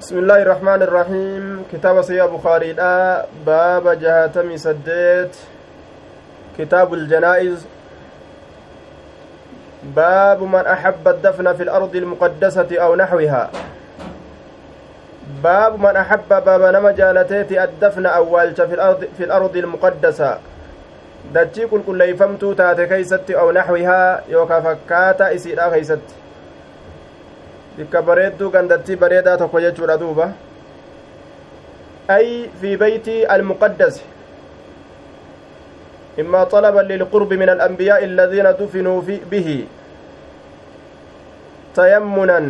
بسم الله الرحمن الرحيم كتاب سيا بخاري لا باب جهاتمي سديت كتاب الجنائز باب من أحب الدفن في الأرض المقدسة أو نحوها باب من أحب باب نما جالتيت الدفن أولش في الأرض في الأرض المقدسة dachii qulqulleeyfamtuu taate keeysatti aw naxwihaa yookaa fakkaata isiidha keeysatti bikka bareedduu gandattii bareedaa tokko jechuudha duuba أي في بيت المقدس إما طلبا للقرب من الأنبياء الذين دفنوا في به تيمنا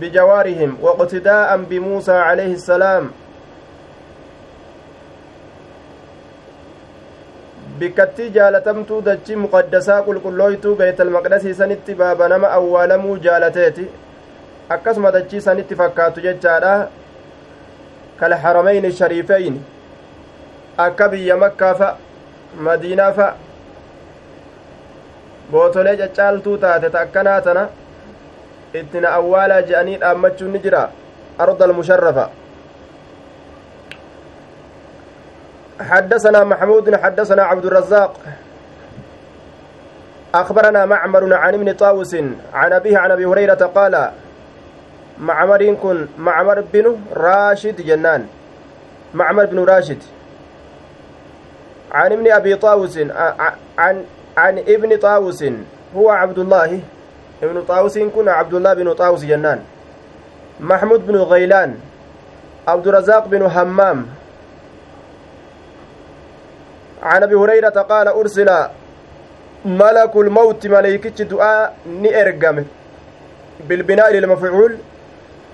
بجوارهم واقتداء بموسى عليه السلام bikkattii jaalatamtuu dachii muqaddasaa qulqullooytuu beetalmaqdasii sanitti baaba nama awwaalamuu jaalateeti akkasuma dachii sanitti fakkaatu jechaadha kal haramayni shariifeyn akka biyya makkaa fa madiinaa fa bootolee caccaaltuu taate ta akkanaa tana ittina awwaalaa je'anii dhaammachuun ni jira arda almusharrafa حدثنا محمود حدثنا عبد الرزاق أخبرنا معمر عن ابن طاووس عن أبيه عن أبي هريرة قال معمر كن معمر بن راشد جنان معمر بن راشد عن ابن أبي طاووس عن عن ابن طاووس هو عبد الله ابن طاووس كن عبد الله بن طاووس جنان محمود بن غيلان عبد الرزاق بن همام عن ابي هريره قال ارسل ملك الموت ملائكه دعاء ني ارغم بالبناء للمفعول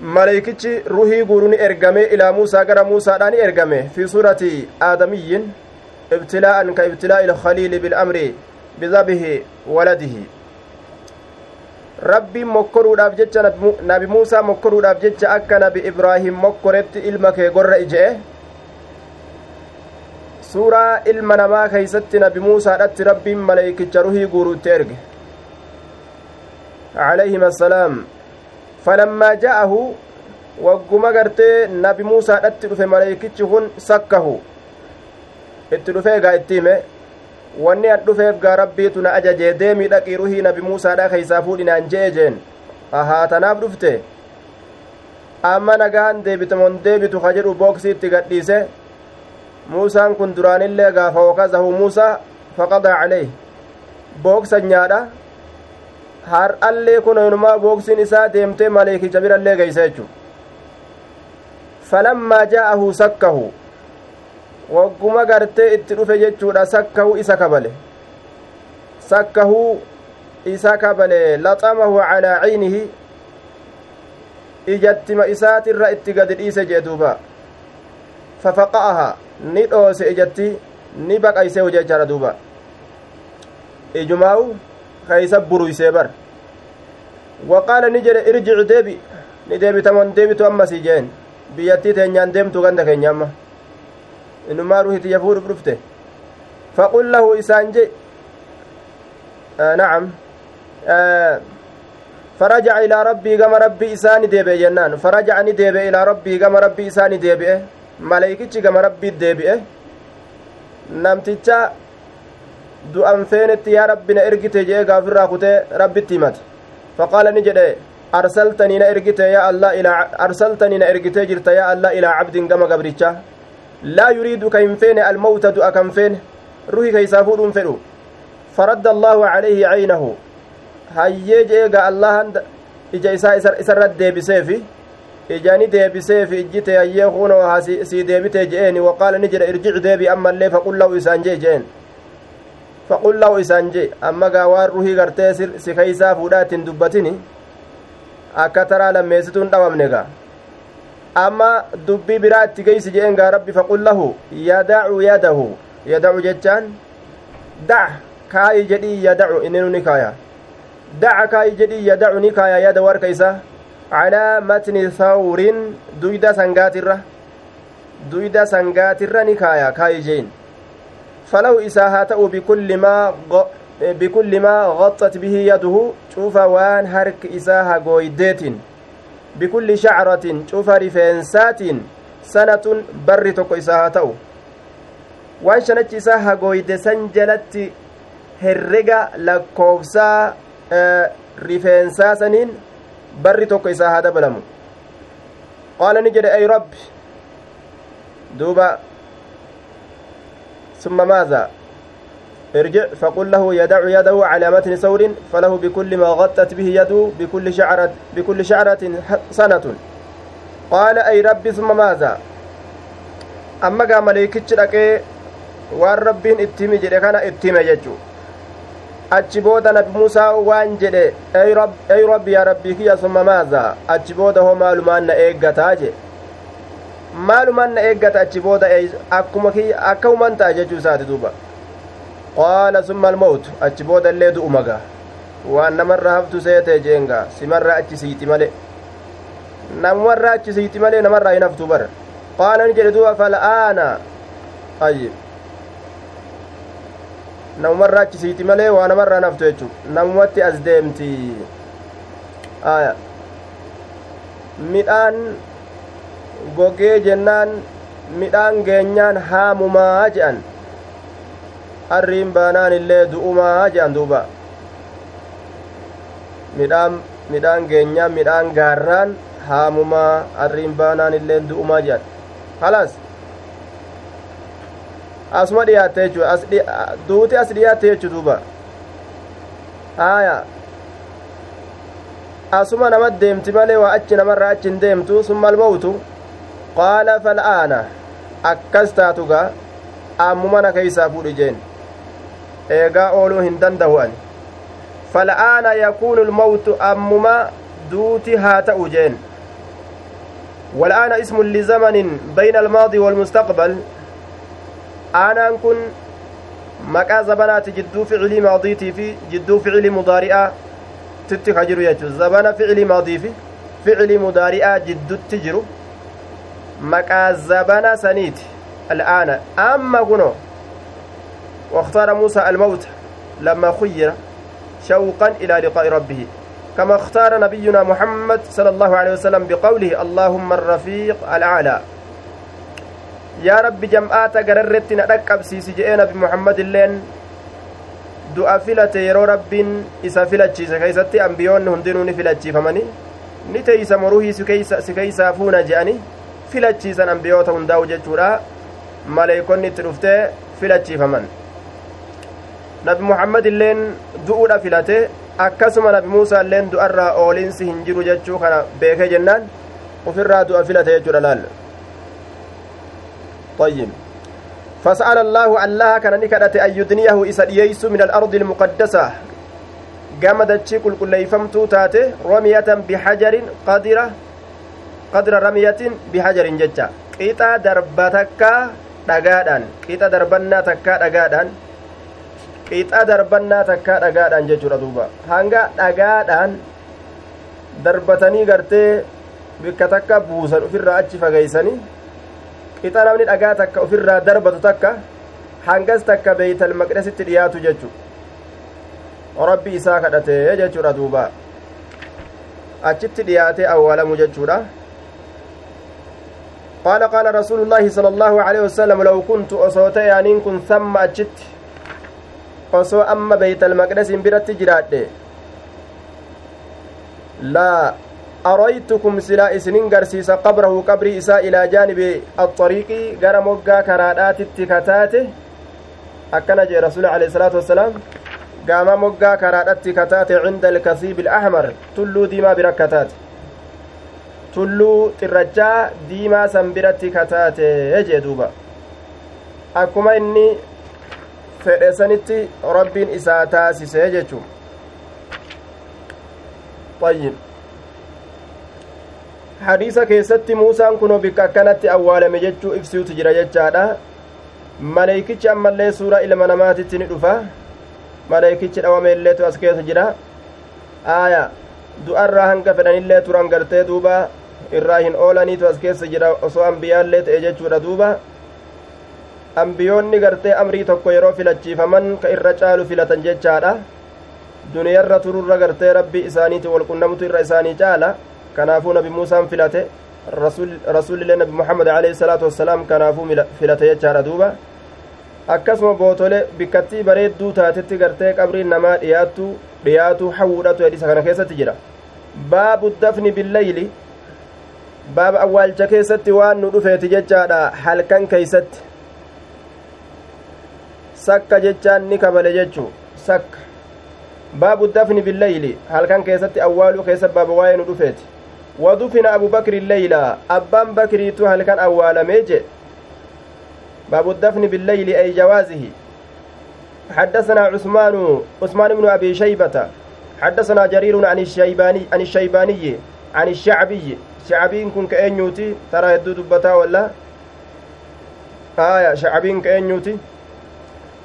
روحي غورو ني ارغم إلى موسى غرا موسى داني ارغم في سوره ادمي ابتلاء كابتلاء الخليل بالامر بذبه ولده rabbiin mokkoruudhaaf jecha nabi muusaa mokkoruudhaaf jecha akka nabi ibraahim mokkoretti ilma kee gorra ijee suuraa ilma namaa keeysatti nabi muusaadhatti rabbiin maleykicha ruhii guuruutti erge calayhim assalaam falammaa ja'ahu wagguma gartee nabi muusaadhatti dhufe maleykichi kun sakkahu itti dhufee gaa itti hime wanni an dhufeef gaa rabbiitu na ajajee deemii dhaqii ruhii nabi muusaadha keeysaa fuudhinaan je'e jeen ahaa tanaaf dhufte amma nagaan deebitamon deebitu ka jedhu booksii itti gadhiise muusaan kun duraanillee gaafa wakazahu muusaa faqadaa caleyh booksa nyaadha har'allee kun inumaa booksiin isaa deemtee maleekicha birallee geeysa jechu falammaa jaa'ahu sakkahu wagguma gartee itti dhufe jechuudha sakkahu isa kabale sakkahuu isa kabale laxamahu calaa caynihi ijattima isaatirra itti gadi dhiise jee duuba fafaqa'aha ni dhoose ijatti ni baqaysee jechaadha duuba ijumaawu bar waqaala ni jedhe irjic deebi ni deebitamon deebitu ammasii jeen biyyattii teenyaan deemtu ganda keenya amma inumaa ruhitiyya fuudhuf dhufte faqul lahu isaan je nacam farajaca ilaa rabbii gama rabbii isaani deebi'e jennaan farajaca ni deebi'e ilaa rabbii gama rabbii isaani deebi'e maleeykichi gama rabbiit deebi'e namticha du'an feenetti yaa rabbi na ergite jee gaafirraa kutee rabbitti himate faqaala ni jedhe arsaltanii na ergite yaa allah ilaa arsaltanii na ergitee jirta yaa allah ilaa cabdin gama gabricha laa yuriidu ka hin feene almawta du'a kan feene ruhi keeysaa fuudhuun fedhu faradda allaahu calayhi caynahu hayyee jee ga allahan ija isaa isarra deebiseefi ijani deebiseef ijjite hayyee kunoo sii deebite je'eeni waqaala ni jedha irjic deebi ammallee faqul lahu isaan jee jeen keeysaa fuudhaa ittiin dubbatini akka taraa lammeessituun dhawamne gaa amma dubbii biraa itti geeysi je'een gaa rabbi faqul lahu yadacu yadahu yadacu jechaan dac kaayi jedhii yadacu inninu ni kaaya daca kaayi jedhii yadacu ni kaaya yada warka isaa calaa matni thawrin duyda sangaatirra duyda sangaatirra ni kaaya kaayi jeen haa ta'u bikulli maa bikulli maa gaxxat bihi yaduhu cufa waan harki isaa hagooydeetin bikulli shacratin cufa rifeensaatiin sanatun barri tokko isaa haa ta'u waan shanachi isaa hagooyde san jalatti herrega lakkoofsaa rifeensaa saniin barri tokko isaa haa dabalamu qaala ni jedhe ay rabbi duuba ثم ماذا ارجع فقل له يدع يده على متن ثور فله بكل ما غطت به يده بكل شعرة بكل شعرة سنة قال أي ربي ثم ماذا أما قام مليكتش لك waan rabbiin itti himi jedhe kana itti hime jechu achi booda nabi muusaa waan jedhe ey rabbi yaa rabbii kiyya summa maaza achi booda hoo maalumaan na eeggataa je maalumaan na eeggata achi booda akkuma kiyya akka uman ta'a jechuu isaati duuba qaala summa almawtu achi booda illee du'umaga waan namarraa haftu seetee jeenga simarraa achi siiti male namarraa achi siiti malee namarraa hin haftu bara qaala ni jedhe duuba fal'aana ayyib namumarraa achisiiti malee waa namarraa naftu jechu namumatti as deemti midhaan gogee jennaan midhaan geenyaan haamumaa je'an arriin baanaan illee du'umaa je'an duuba midhaan midhaan geenyaan midhaan gaarraan haamumaa arriin baanaan illee du'umaa je'an halas asuma dhiyaatte jechuudha duuti as dhiyaatte jechu duuba haaya asuma nama deemti malee waa achi namarraa achi hin deemtu summa almawtu qaala fal'aana akkas taatugaa ammumana keeysaa fuudhi jeen eegaa ooluu hin danda'u ani fal'aana yakuunu lmawtu ammuma duuti haa ta'u jeen والآن اسم لزمن بين الماضي والمستقبل maqaa zabanaati jidduu ficilii maadiitii fi jidduu ficilii mudaari'aa titti ka jiru jechu zabana ficilii maadii fi ficilii mudaari'aa jiddutti jiru maqaa zabana saniiti al'aana amma kuno واختار موسى الموت لما خير شوقا إلى لقاء ربه كما اختار نبينا محمد صلى الله عليه وسلم بقوله اللهم الرفيق الأعلى yaa rabbi jam'aata gararretti na dhaqqabsiisi je'ee nabi muhammad illeen du'a filate yeroo rabbiin isa filachiise keeysatti ambiyoonni hundinuu ni filachiifamani ni teeysa moruhii si keeysaa fuuna je'ani filachiisan ambiyoota hundaa'u jechuudha maleeykonni itti dhuftee filachiifaman nabi muhammad illeen du'uudha filate akkasuma nabi muusaa illeen du'arraa oolinsi hin jiru jechuu kana beekee jennaan ufirraa du'a filate jechuudha laal طيب فسأل الله الله كان نكدت أن يدنيه إسدييس من الأرض المقدسة قامدت كل كل يفمتو تاتي رمية بحجر قدرة قدر رمية بحجر ججا قيتا دربتك dhagaadhaan qixa darbannaa takkaa dhagaadhaan qixa darbannaa takkaa dhagaadhaan jechuudha duuba hanga dhagaadhaan darbatanii gartee bikka takka buusan ofirraa achi fageeysanii qixa namni dhagaa takka ofirraa darbatu takka hangas takka beeytal maqdasitti dhiyaatu jechu rabbi isaa kadhate jechuudha duuba achitti dhiyaatee awwaalamu jechuudha قال قال رسول الله صلى الله عليه وسلم لو كنت أصوت يعني كن ثم أجت. أصو أما بيت المقدس برت جراد. لا أريتكم سلا إسنين قرسيس قبره قبري إساء إلى جانب الطريق قرى مقا كرادات التكتات أكنا جي رسول عليه الصلاة والسلام قام مقا كرادات التكتات عند الكثيب الأحمر. تلو ديما بركتات tulluu xirrachaa diimaa san biratti kataate jee duuba akkuma inni fedhe sanitti rabbiin isaa taasise jechuu ayyib hadiisa keessatti muusaan kunoo bikka akkanatti awwaalame jechuu ibsiutu jira jechaadha maleeykichi ammallee suura ilma namaatitti ni dhufa maleeykichi dhawame illeetu as keessa jira aaya du'arraa hanga fedhanillee turan gartee duuba irraa hin oolaniitu as keessa jira. Osoo ambiyaallee ta'e jechuudha duuba. Ambiyoonni gartee amrii tokko yeroo filachiifaman ka irra caalu filatan jechaadha. Duniyarra tururra gartee rabbii isaaniiti walqunnamtu irra isaanii caala. Kanaafuu nabi muusaan filate. Rasuulillee nabi muhammad alayhi salaatu wassalaam kanaafuu filate jechaadha duuba. Akkasuma bootole bikkattii bareedduu taatetti gartee qabriin namaa dhiyaattu dhiyaatu hawuudhatu hedhisa kana keessatti jira. Baabu dafni billayli baaba awwaalcha keessatti waan nu dhufeeti jechaadha halkan keeysatti sakka jechaan ni kabale jechuu sakka baabu dafni billayli halkan keessatti awwaaluu keessa baaba waa'ee nu dhufeeti wadufina abu bakri leyla abbaan bakriitu halkan awwaalamee jedhe باب الدفن بالليل أي جوازه حدثنا عثمان عثمان بن أبي شيبة حدثنا جرير عن الشيباني عن الشيباني عن الشعبي شعبين كن كأنيوتي ترى يدو دبتا ولا آية شعبين كأنيوتي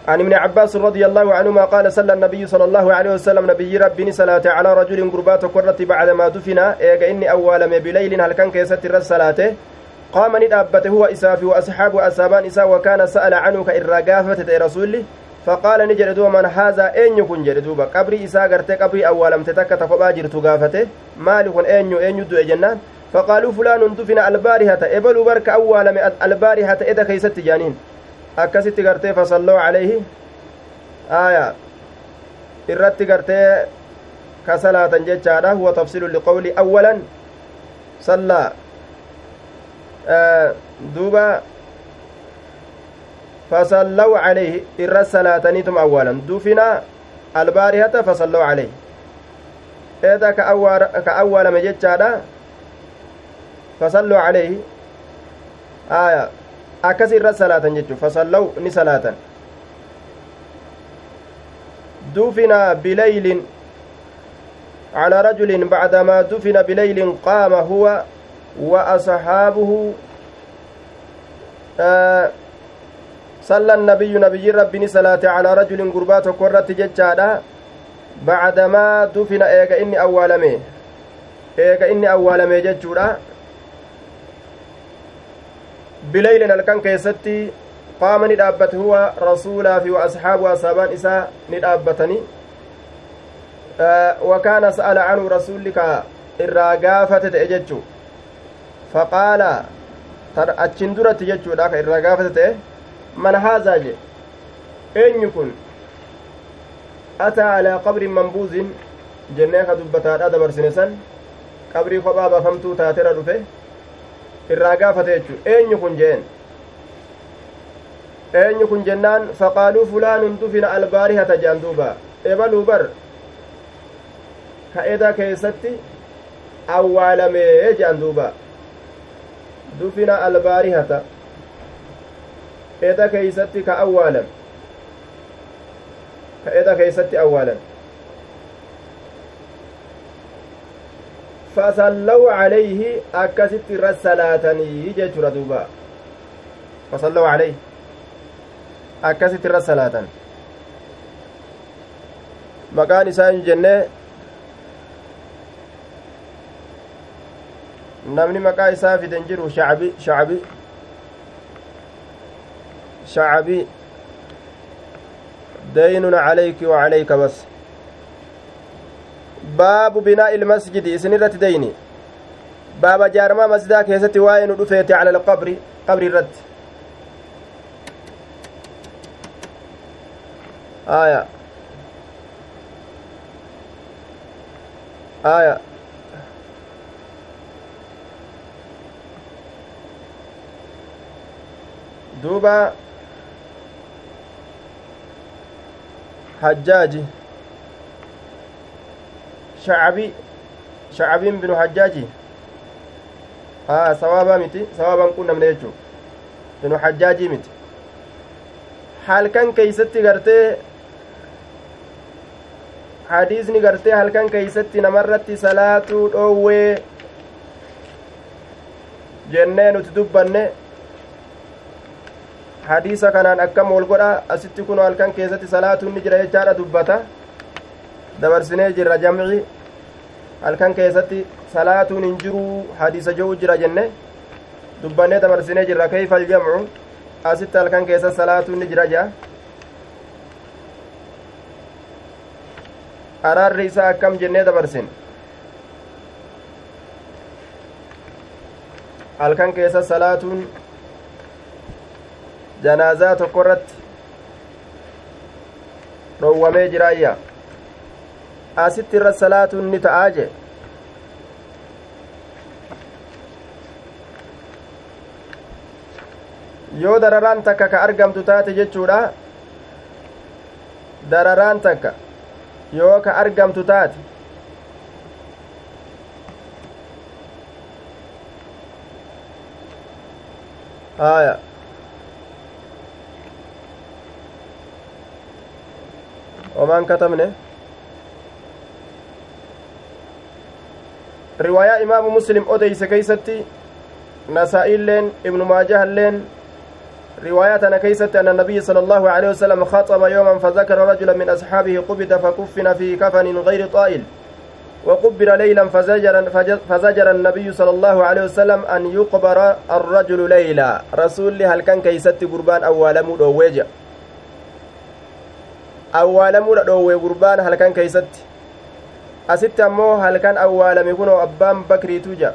عن ابن عباس رضي الله عنهما قال صلى النبي صلى الله عليه وسلم نبي ربي صلاة على رجل قربات قرة بعد ما دفن إيجا إني أول بليل هل كان كيست الرسالة qaama ni dhaabbate huwa isaa fi waasxaabu asaabaan isaa wakaana sa'ala canhu ka irraa gaafate ta'e rasulli faqaala ni jedhe duuba man haazaa eenyu kun jedhe duuba qabrii isaa gartee qabrii faqaaluu fulaanun dufina albaarihata ebaluu barka awwaalame albaarihata eda keeysatti jaaniin akkasitti gartee fasalloo calayhi aya irratti gartee ka salaatan jechaadha huwa tafsilu liqawli awwalan sallaa duuba fasallaw calayhi irra salaataniitum awwaalan dufina albaarihata fasallaw calayhi eeda ka awwaalame jechaadha aya akkas irra salaatan jechu fasallaw ni salaatan dufina bilaylin على رجل بعدما دفن بليل قام هو وأصحابه آه صلى النبي نبي ربي صلاة على رجل قربات قرة ججادة بعدما دفن إيغا إني أولمي إيغا إني أولمي ججورا بليل الكن كيستي qaama ni dhaabbate huwa rasuulaa fi waasxaabu asaabaan isaa ni dhaabbatanii wakaana sa'ala canhu rasulli ka irraa gaafate ta'e jechuu faqaala achiin duratti jechuudha ka irraa gaafate ta'e man haazaa je eenyu kun ataa alaa qabrin mambuuzin jennee ka dubbataadha dabarsine san qabrii kophaa baafamtuu taatera dhufe irraa gaafate jechu eenyu kun jeen eenyu kun jennaan faqaaluu fulaanun dufina albaarihata jean duuba ebaluu bar ka eda keessatti awwaalamee jean duuba dufina albaarihata eda keeysatti ka awwaalan ka eda keeysatti awwaalan salaatanii jechura duuba fasallaw calayhi akkasitti irra salaatan maqaan isaa hin jennee namni maqaa isaa fiden jiru shacbi shacbi shacbi daynun calayki wa calayka bas baabu binaa'i ilmasjidi isin irratti deyni baaba jaarmaa masjidaa keessatti waa'ee nu dhufeete cala alqabri qabri irratti aya aya duuba hajjaaji shacabi shacabiin binu hajjaaji aa sawaabaa miti sawaabaan qunnamne jechuu binu hajjaajii miti halkan keeysatti gartee hadiisni gartee halkan keeysatti namarratti salaatuu dhoowwee jennee nuti dubbanne hadiisa kanaan akkam wol godha asitti kun halkan keessatti salaatuun ni jira jechaadha dubbata dabarsinee jirra jamci halkan keessatti salaatuun hin jiru hadiisa jo'u jira jenne dubbannee dabarsinee jirra kayfa aljamcu asitti halkan keessa salaatuun ni jira jea araarri isaa akkam jennee dabarsin halkan keessa salaatuun janaazaa tokko irratti dhowwamee jiraayya asitti irra salaatuun ni ta'aa jee yoo dararaan takka ka argamtu taate jechuudha dararaan takka yoo ka argamtu taate haya omaan katabne riwaayaa imaamu muslim odeyse keeysatti nasaa'iilleen ibnu maajahalleen رواية كيست أن النبي صلى الله عليه وسلم خطب يوما فذكر رجلا من أصحابه قبض فكفن في كفن غير طائل وقبر ليلا فزجر, فزجر النبي صلى الله عليه وسلم أن يقبر الرجل ليلا رسول هل كان كيست قربان أول مدوجة أول مدوجة قربان هل كان كيست أمو هل كان أول يكون أبان بكري توجا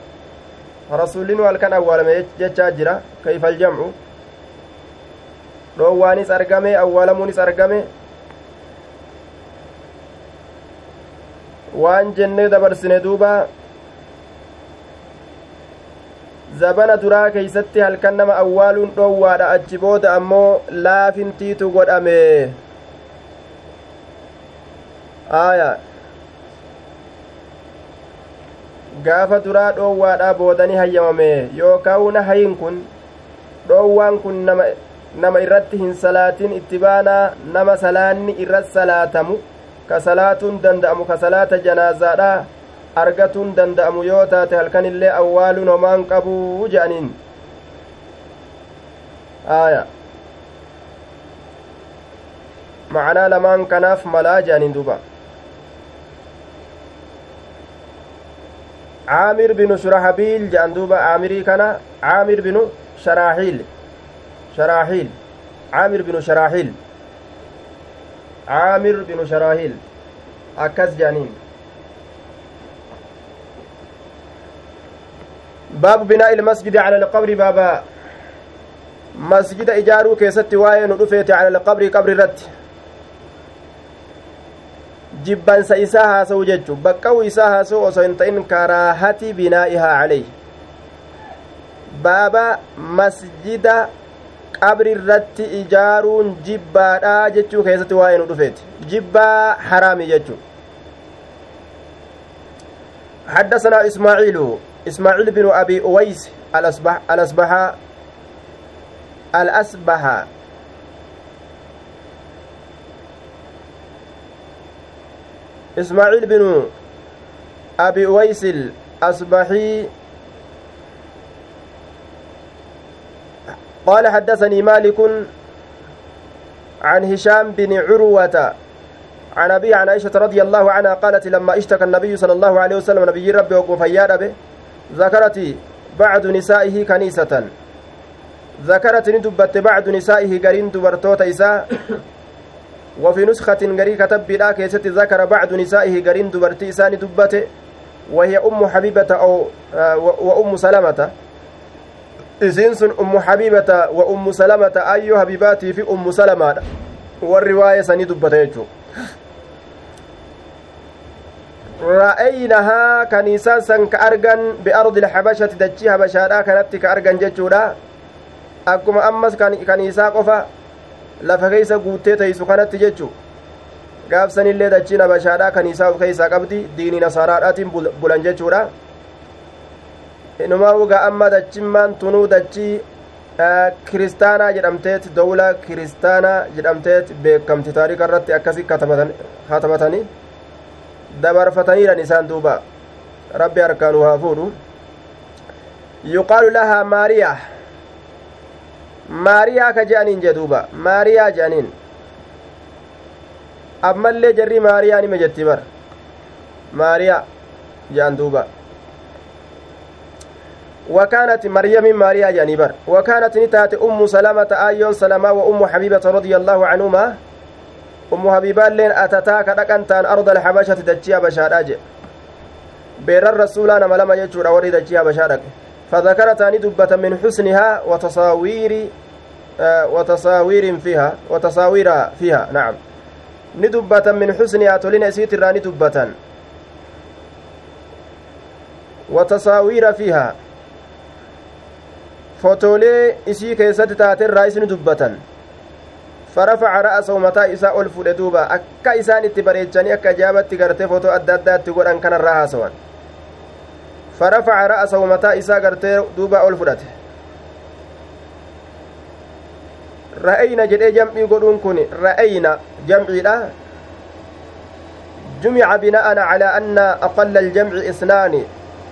رسول هل كان أول جتشاجرة كيف الجمع dhoowwaanis argame awwaalamuunis argame waan jennee dabarsine duuba zabana duraa keeysatti halkan nama awwaaluun dhoowwaadha achi booda ammoo laafintiitu godhame aaya gaafa duraa dhoowwaadha boodani hayyamame yookaan nahayin kun dhoowwaan kun nama nama irratti hin salaatin itti baanaa nama salaanni irratti salaatamu ka salaatuun danda'amu ka salaata janaazaadha argatuun danda'amu yoo taate halkanillee awwaaluun homaan qabuu je'aniin aya macnaa lamaan kanaaf malaa je'aniin duuba shurahabiil je'an duuba caamirii kana. Caamir binu sharaaxiil شراحيل عامر بن شراحيل عامر بن شراحيل أكس جانين باب بناء المسجد على القبر بابا مسجد إجارو كيست واين على القبر قبر رت jibbansa isaa haasa'u jechuun baqqa'u isaa haasa'u osoo hin ta'in karaahati binaa'ihaa calayhi baaba masjida qabri irratti ijaaruun jibbaadha jechuu keessatti waa'ee nu dhufeeti jibbaa haraami jechuu حدثنا إسماعيل إسماعيل بن أبي أويس الأصبح الأصبح الأصبح إسماعيل بن أبي أويس الأصبحي قال حدثني مالك عن هشام بن عروة عن أبي عن عائشة رضي الله عنها قالت لما اشتكى النبي صلى الله عليه وسلم نبي ربي وقفياد به ذكرت بعض نسائه كنيسة. ذكرت ندبت بعض نسائه قرين دبرتوت إساء وفي نسخة قري كتب لا كيست ذكر بعض نسائه قرين دبرتي إساء ندبت وهي أم حبيبة أو وأم سلمة sun ummu habiibata wa ummu salamata ayyoo habibaatii fi ummu salamaadha warri waa'ee sanii dubbata jechuu ra'aynahaa kaniisaan san ka argan biardi lxabashati dachii habashaadhaa kanatti ka lafa keeysa guuttee teeysu kanatti jechu gaafsanillee dachiin habashaadhaa kaniisaa uf keeysaa qabdi diinii nasaaraadhaatiin bulan jechuudha inumaa ugaa amma dachimmaan tunuu dachii kiristaanaa jedhamteet dowla kiristaanaa jedhamteet beekamti taarika irratti akkasi katabatanii dabarfataniidhan isaan duuba rabbi harkaanu haa fuudhu yuqaalu lahaa maariyaa maariyaa ka je'aniin jee duuba. Maariyaa je'aniin. Ammallee jarri maariyaa nima jetti bar maariyaa je'an duuba. وكانت مريم ماريا جانبر وكانت نتات أم سلمة آيون سلمة وأم حبيبة رضي الله عنهما أم حبيبة لين أتتا كدكنتان أرض الحبشة دجيا بشاراج بير الرسول أنا ملما يجور أوري دجيا بشارك فذكر تاني دبة من حسنها وتصاوير آه وتصاوير فيها وتصاوير فيها نعم. ندبة من حسنها تولين أسيت الراني دبة. وتصاوير فيها. فوتولي إسي كيست تاتي الرئيس ندبة. فرفع رأسه متى إساء ألف دوبا أكا إسان اتبريتشاني أكا جابت تغرتي فوتو أدى أدى تقول أن كان الرهاسوان. فرفع رأسه متى إساء غرتي دوبا ألف ra'ayna jedhee jam'ii godhuun kun ra'ayna jamciidha jumica bina'an calaa anna aqalla aljamci isnaani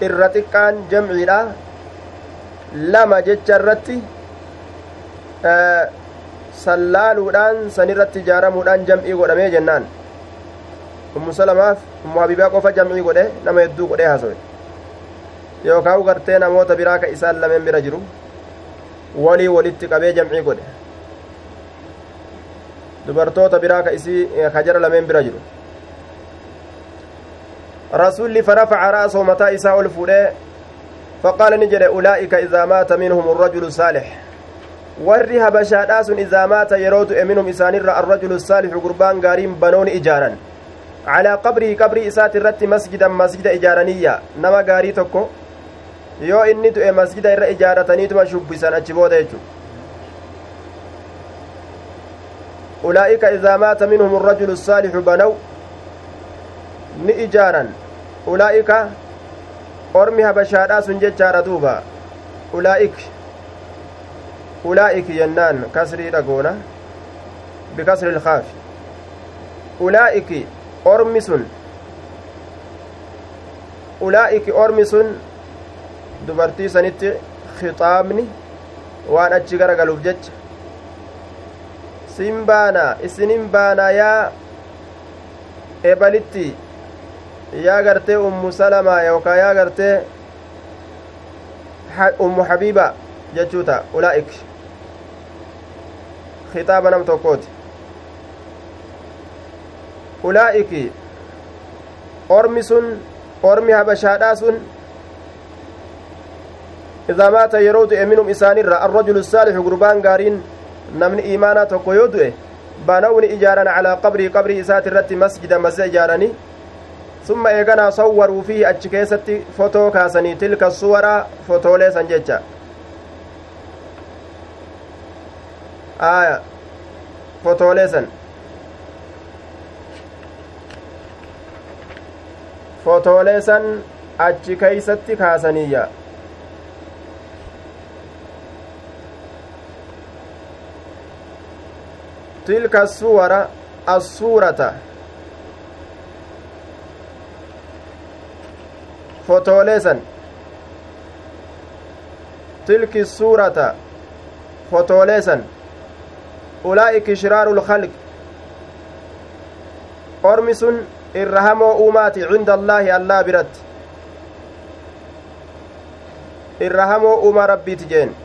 irra xiqqaan jamciidha lama jecha irratti sallaaluudhaan san irratti ijaaramuudhaan jam'ii godhamee jennaan ummu salamaaf ummu habibaa qofa jam'ii godhe nama hedduu godhee hasoe yookaan gartee namoota biraa ka isaan lameen bira jiru walii walitti qabee jam'ii godhe dubartoota biraa ka isii ka jara lameen bira jiru rasuulli farafaca ra'asahu mataa isaa ol fuudhee faqaala ni jedhe ulaa'ika idaa maata minhum arrajulu saalix warri habashaadhaa sun idaa maata yeroo du'e minhum isaanirra arrajulu saalixu gurbaan gaariin banooni ijaaran calaa qabrii qabrii isaati irratti masjidan masjida ijaaraniyya nama gaarii tokko yoo inni du'e masjida irra ijaarataniituma shubbisan achi booda jechu أولئك إذا مات منهم الرجل الصالح بنوا نئجارا أولئك أرمي هبشادا سنججار دوبا أولئك أولئك ينان كسري رقونا بكسر الخاف أولئك أرمي سن أولئك أرمي سن dubartii sanitti khixaabni waan achi gara galuuf jecha sin baana isinin baana yaa ebalitti yaa gartee ummu salamaa yookaa yaa gartee ummu habiiba jechuuta ulaa'ik khixaaba nam tokkooti ulaa'iki ormi sun ormi habashaadhaa sun idaa maata yeroo du'e minum isaanirra arrajulu saalixu gurbaan gaariin namni iimaanaa tokko yoo du'e bana'uuni ijaaran calaa qabrii qabrii isaati irratti masjida masjida ijaaranii summa eeganaa sawwaruu fi achi keessatti fotoo kaasanii tilka suwaraa fotoolee san jecha aya fotoolee san achi keeysatti kaasaniyya تلك الصور الصورة فوتوليسن تلك الصورة فوتوليسن أولئك شرار الخلق. أرمس إرهموا أومات عند الله الله برت إرهموا أوما ربي تجين.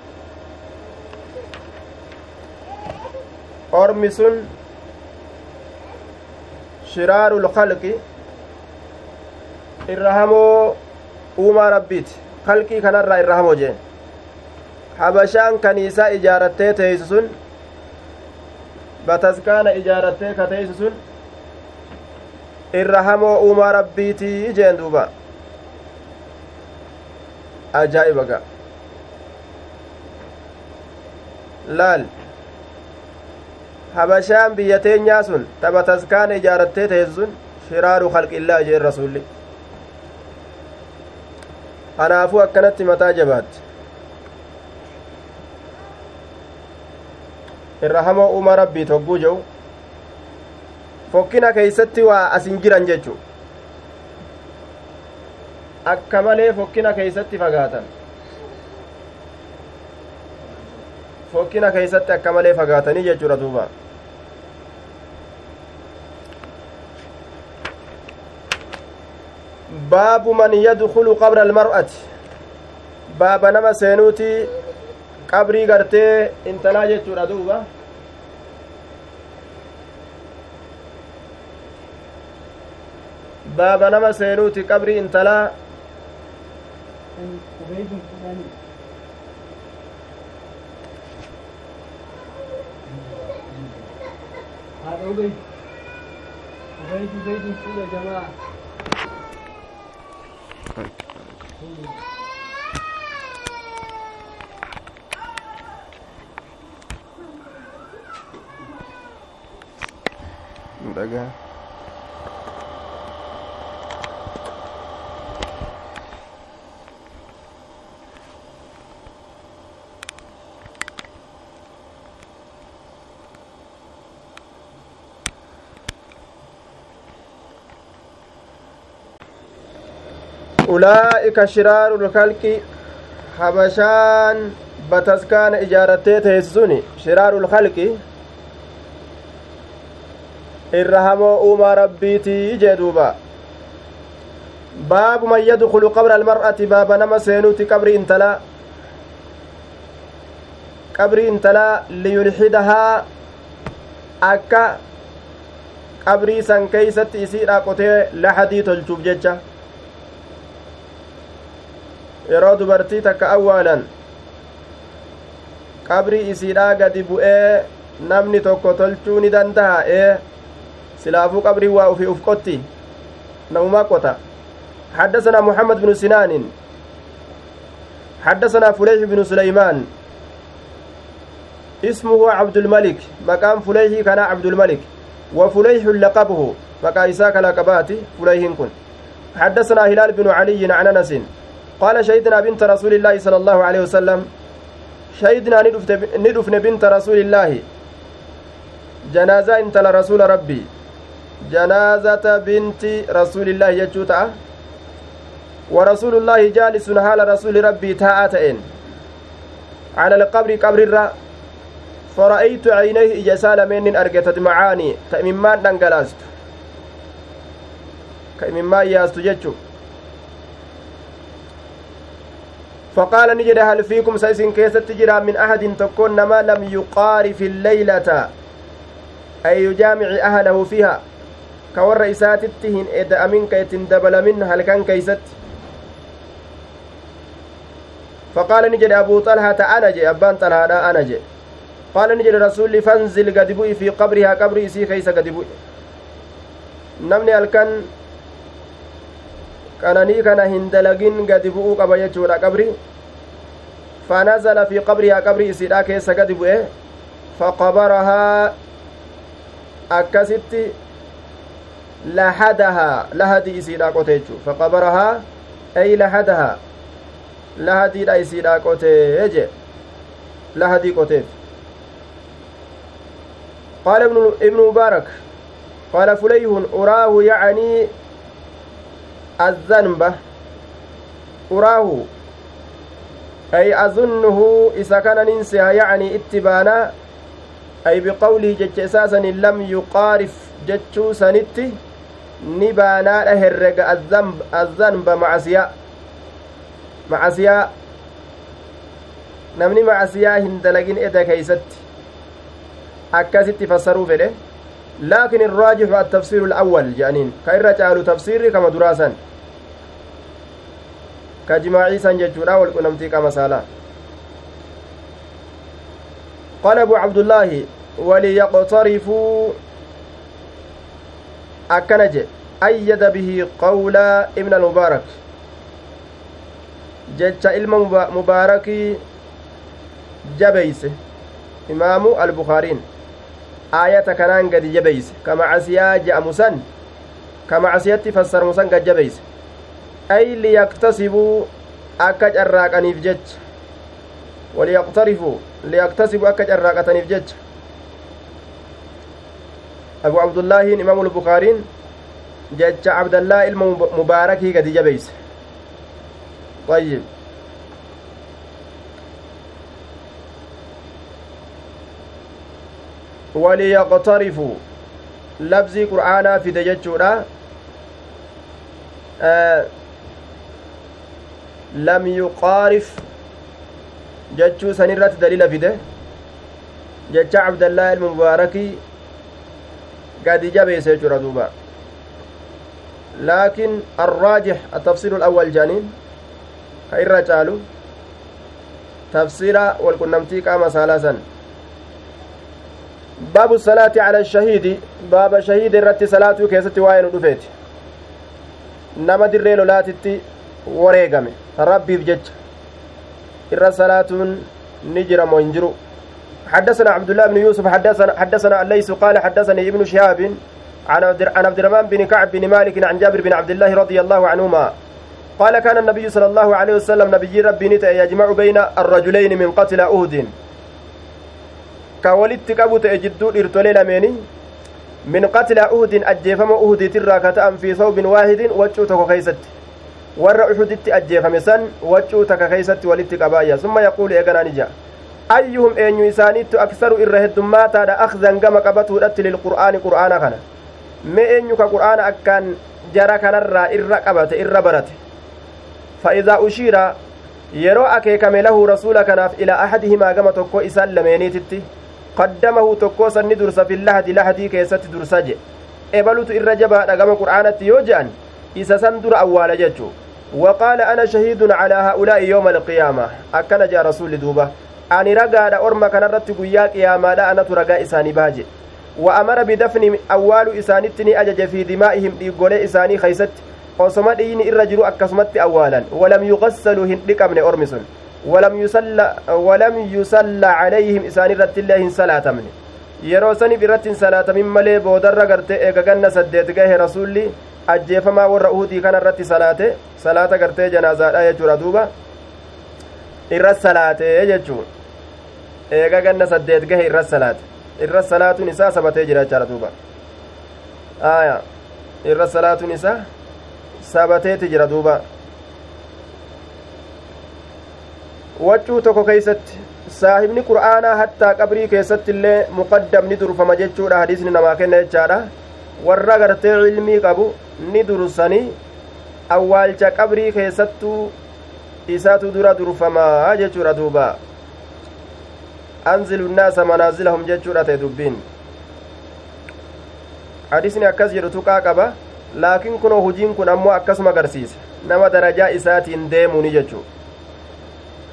Ormi sun shiraarul kalqi irra hamoo uumaa rabbiiti kalqii kanarraa irra hamoo jeen habashaan kaniisaa ijaarattee teeysu sun bataskaana ijaarattee ka teeysu sun irra hamoo uumaa rabbiitii jeen duuba ajaa'iba ga laal habashaan biyya teenyaa sun tapha taskaana ijaarattee teessu sun shiraaru khalqillaa jeen rasulli kanaafuu akkanatti mataa jabaatti irra hamoo uuma rabbii togguu jedhu fokkina keeysatti waa asin jiran jechu akka malee fokkina keeysatti fagaatan fokkina keeysatti akka malee fagaatanii jechuudha duuba baabu man yadkulu qabra almar'ati baaba nama seenuuti qabrii gartee intalaa jechuudha duuba baaba nama seenuuti qabrii intalaa هذا عبيد عبيد عبيد يا جماعة dhagaa أولئك شرار الخلق habashaan bataskaana ijaarattee teessisuni shiraarul khalqi irra hamoo uumaa rabbiitii jee duuba baabu man yadkulu qabra almar'ati baaba nama seenuuti qabri intalaa qabri intalaa liyulxidahaa akka qabrii san keeysatti isiidha qotee lahadii tolchuuf jecha yeroo dubartii takka awwaalan qabrii isiidhaa gadi bu'ee namni tokko tolchuu ni danda'a ee silaafuu qabrii waa ufi uf qotti namumaa qota حدثنا محمد بن سنان حدثنا فليح بن سليمان اسمه عبد الملك مقام فليح كان عبد الملك وفليح لقبه مقا إساك لقباتي فليح كن حدثنا هلال بن علي عن أنس قال شهدنا بنت رسول الله صلى الله عليه وسلم شهدنا ندفن بنت رسول الله. جنازة انت لرسول ربي. جنازة بنت رسول الله يجوتا. ورسول الله جالس حال رسول ربي تاءتين على القبر قبر الرّ فرأيت عينيه إجسال من أرقتت معاني. تأممان دنقلاست كأممان ياست جتشو فقال نجد هل فيكم سيسن كيست تجرى من أحد تكون ما لم يقارف الليلة؟ أي يجامع أهله فيها. كور إساتتهن إذا أمين كيتن دبل من هل كان كيست؟ فقال نجد أبو طلحة أنا جي أبان طلحة أنا جي قال نجد رسول فانزل قد في قبرها. قبر إسي كيس قد نمني الكن qananii kana hin dalagin gadi bu'uu qaba jechuudha qabri fanazala fi qabrihaa qabri isiidha keessa gadi bu'e faqabarahaa akkasitti lahadahaa lahadii isiidha qote jechuu faqabarahaa ay lahadahaa lahadiidha isiidha qotee je lahadii qoteef قال ابن ابن مبارك قال فليه أراه يعني الذنب أراه أي أظنه إذا كان ننسها يعني اتبانا أي بقوله جج أساسا لم يقارف جتشو سنتي نبانا هرق الذنب الذنب معسيا معسيا namni macasiyaa hin dalagin eda keeysatti akkasitti fassaruu fedhe laakin irraajixu attafsiiru alawwal jedhaniin ka irra caalu tafsiirri kama duraasan san jechuudha walqunnamtii qama saalaa قال أبو عبد الله وليقترفوا أكنج أيد به قول ابن المبارك. جج علم مبارك جبيس إمام البخارين آية كنان قد جبيس كما عسيا جاء مسن كما عسيتي فسر مسن قد جبيس. أي ليكتسبوا أكا جراقنيف جج. وليقترفوا ليكتسبوا أكا جراقتنيف جج. أبو عبد الله إمام البخاري جج عبد الله المبارك قد جبيس. طيب. وليقترفوا. لفظي قرآنا في آه san irratti dalila fide jecha cabdallaa ilma mubaarakii gadi jabeese jechuudha duuba laakin arraajix atafsiiru alawwal jaaniin ka irra caalu tafsiira walqunnamtii qaama saalaa san baabu salaati cala shahiidi baaba shahiida irratti salaatuu keessatti waa'ee nu dhufeeti nama dirree lolaatitti wareegame rabbiif jecha. Irra salaatuun ni jira moo hin jiru. حدثنا عبد الله بن يوسف حدثنا حدثنا الليث قال حدثني ابن شهاب عن عن عبد الرحمن بن كعب بن مالك عن جابر بن عبد الله رضي الله عنهما قال كان النبي صلى الله عليه وسلم نبي ربي نتا يجمع بين الرجلين من قتل أهد كولدت كبوت جدو إرتولي لميني من قتل أهد أجيفم أهد كتأم في ثوب واحد وجوتك خيست warra uxuditti ajjeefame san waccuu taka keeysatti walitti qabaayya summa yaquulu eeganaa ni ja'a ayyuhum eenyu isaaniittu aksaru irra heddummaataadha akzan gama qabatuudhatti lilqur'aani qur'aana kana mee eenyu ka qur'aana akkaan jara kanarraa irra qabate irra barate fa'idaa ushiira yeroo akeekame lahu rasuula kanaaf ilaa ahadihimaa gama tokko isaan lameeniititti qaddamahu tokkoo sanni dursa fillahdi lahdii keessatti dursa je ebalutu irra jabaadha gama qur'aanatti yoo je'an isa san dura awwaala jechuu أنا شهيد على هؤلاء يوم القيامة أكن جاء رسول دوبة أني رقا أرمى كان رت قياك يا ما لا أنا ترقى إساني باجي وأمر بدفن أول إسانتني أجج في دمائهم إيقول إساني خيست osoma dhiini irra jiru akkasumatti awwaalan walam yuqassaluu hin dhiqamne ormi sun walam yusalla calayhim isaan irratti illee hin salaatamne yeroo sanif irratti hin salaatamin malee boodarra garte eega ganna saddeet gahe rasulli ajjeefamaa warra uhudii kana irratti salaate salaata gartee janaazaadha jechuudha duuba. Irra salaate jechuu eega ganna saddeet gahe irra salaate. Irra salaatuun isaa sabatee jira jechaadha duuba. Aya irra salaatuun isaa sabateeti jira duuba. Waccuu tokko keeysatti saahibni qur'aanaa hattaa qabrii keessatti illee muqaddam ni durfama jechuudha hadiisni namaa kenna jechaadha warra gartee ilmii qabu ni dursanii awwaalcha qabrii keessattuu isaatu dura durfamaa jechuudha duuba anzilu nnaasa manaazilahum jechuudha ta'e dubbiin hadiisni akkas jedhu tuqaa qaba laakiin kunoo hujiin kun ammoo akkasuma agarsiisa nama darajaa isaatiin deemuni jechuu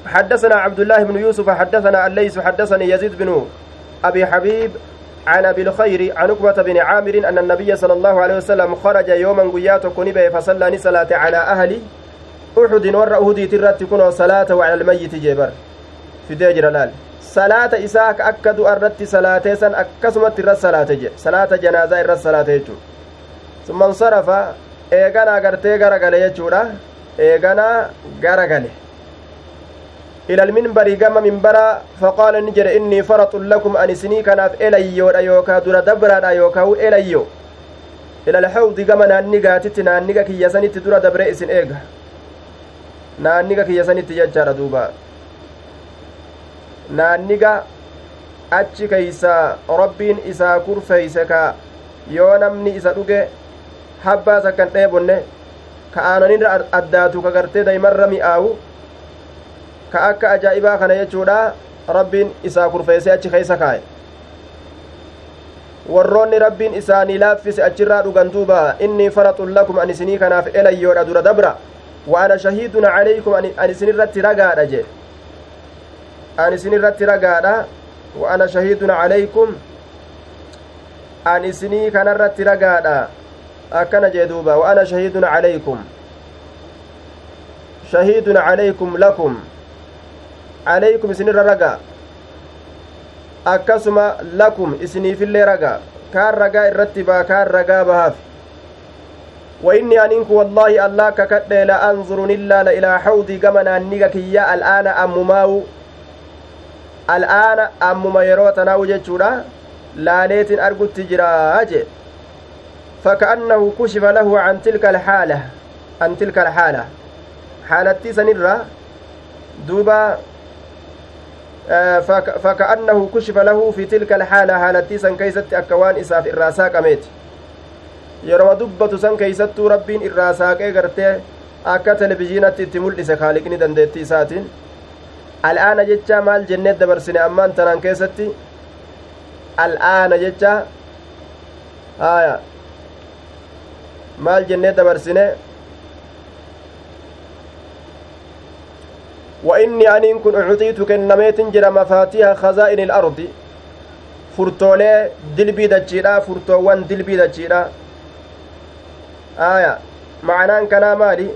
حدثنا عبد الله بن يوسف حدثنا الليث حدثني يزيد بن أبي حبيب عن أبي الخير عن عقبة بن عامر أن النبي صلى الله عليه وسلم خرج يوما قيات كنبه فصلى صلاة على أهل أحد ور أهدي ترت كن صلاة وعلى الميت جبر في ديجر لال صلاة إساك أكد أردت صلاة سن أكسمت الرس صلاة صلاة جنازة الرس صلاة ثم انصرف. eeganaa gartee garagale jechuudha eeganaa garagale إلى المنبر قام منبرا فقال نجر إني فرط لكم أن سني كناف إليو يوكا دور دبرا يوكا إليو. إلى الحوض قام نانيقا تتنا نانيقا كي يسني تدور دبر إسن إيقا. نانيقا كي يسني تججار دوبا. نانيقا achi keeysa rabbiin isaa kurfeeyse ka yoo namni isa dhuge habbaas akkan dheebonne ka aananirra addaatu ka gartee daymarra mi'aawu ka akka ajaa'ibaa kana jechuudha rabbiin isaa kurfeessee achi keeysa kaa'e warroonni rabbiin isaanii laaffise achirraa dhugan duuba innii faraxun lakum an isinii kanaaf elayyoodha dura dabra wa ana shahiidun calaykum an isinirratti ragaadha jee an isinirratti ragaadha wa ana shahiidun calaykum an isinii kanarratti ragaadha akkana jee duuba wa shahiidun calaykum shahiidun calaykum lakum calaykum isinirra ragaa akkasuma lakum isiniifillee ragaa kaan ragaa irratti baa kaan ragaa bahaaf وإني أنك والله الله ككد لا أنظر إلا إلى حوضي كما نانيك كيا. الآن أم ماو الآن أم ما يروتنا وجدشورا لا ليت أرجو التجراج فكأنه كشف له عن تلك الحالة. عن تلك الحالة. حالتي سنرة دوبا فكأنه كشف له في تلك الحالة حالتي سن كيست أكوان إساف الراساك أميت yeroo dubbatu san keeysattuu rabbiin irraa saaqee gartee akka televizhiinatti itti mul'ise kaaliqni dandeettii isaatiin al'aana jecha maal jennee dabarsine ammaan tanaan keessatti al'aana jecha haya maal jennee dabarsine وإني أنين كن أعطيت كنميت جرى مفاتيح خزائن الأرض furtoolee dilbii dachiidha furtoowwan dilbii dachiidha aya معنaan kanaa maali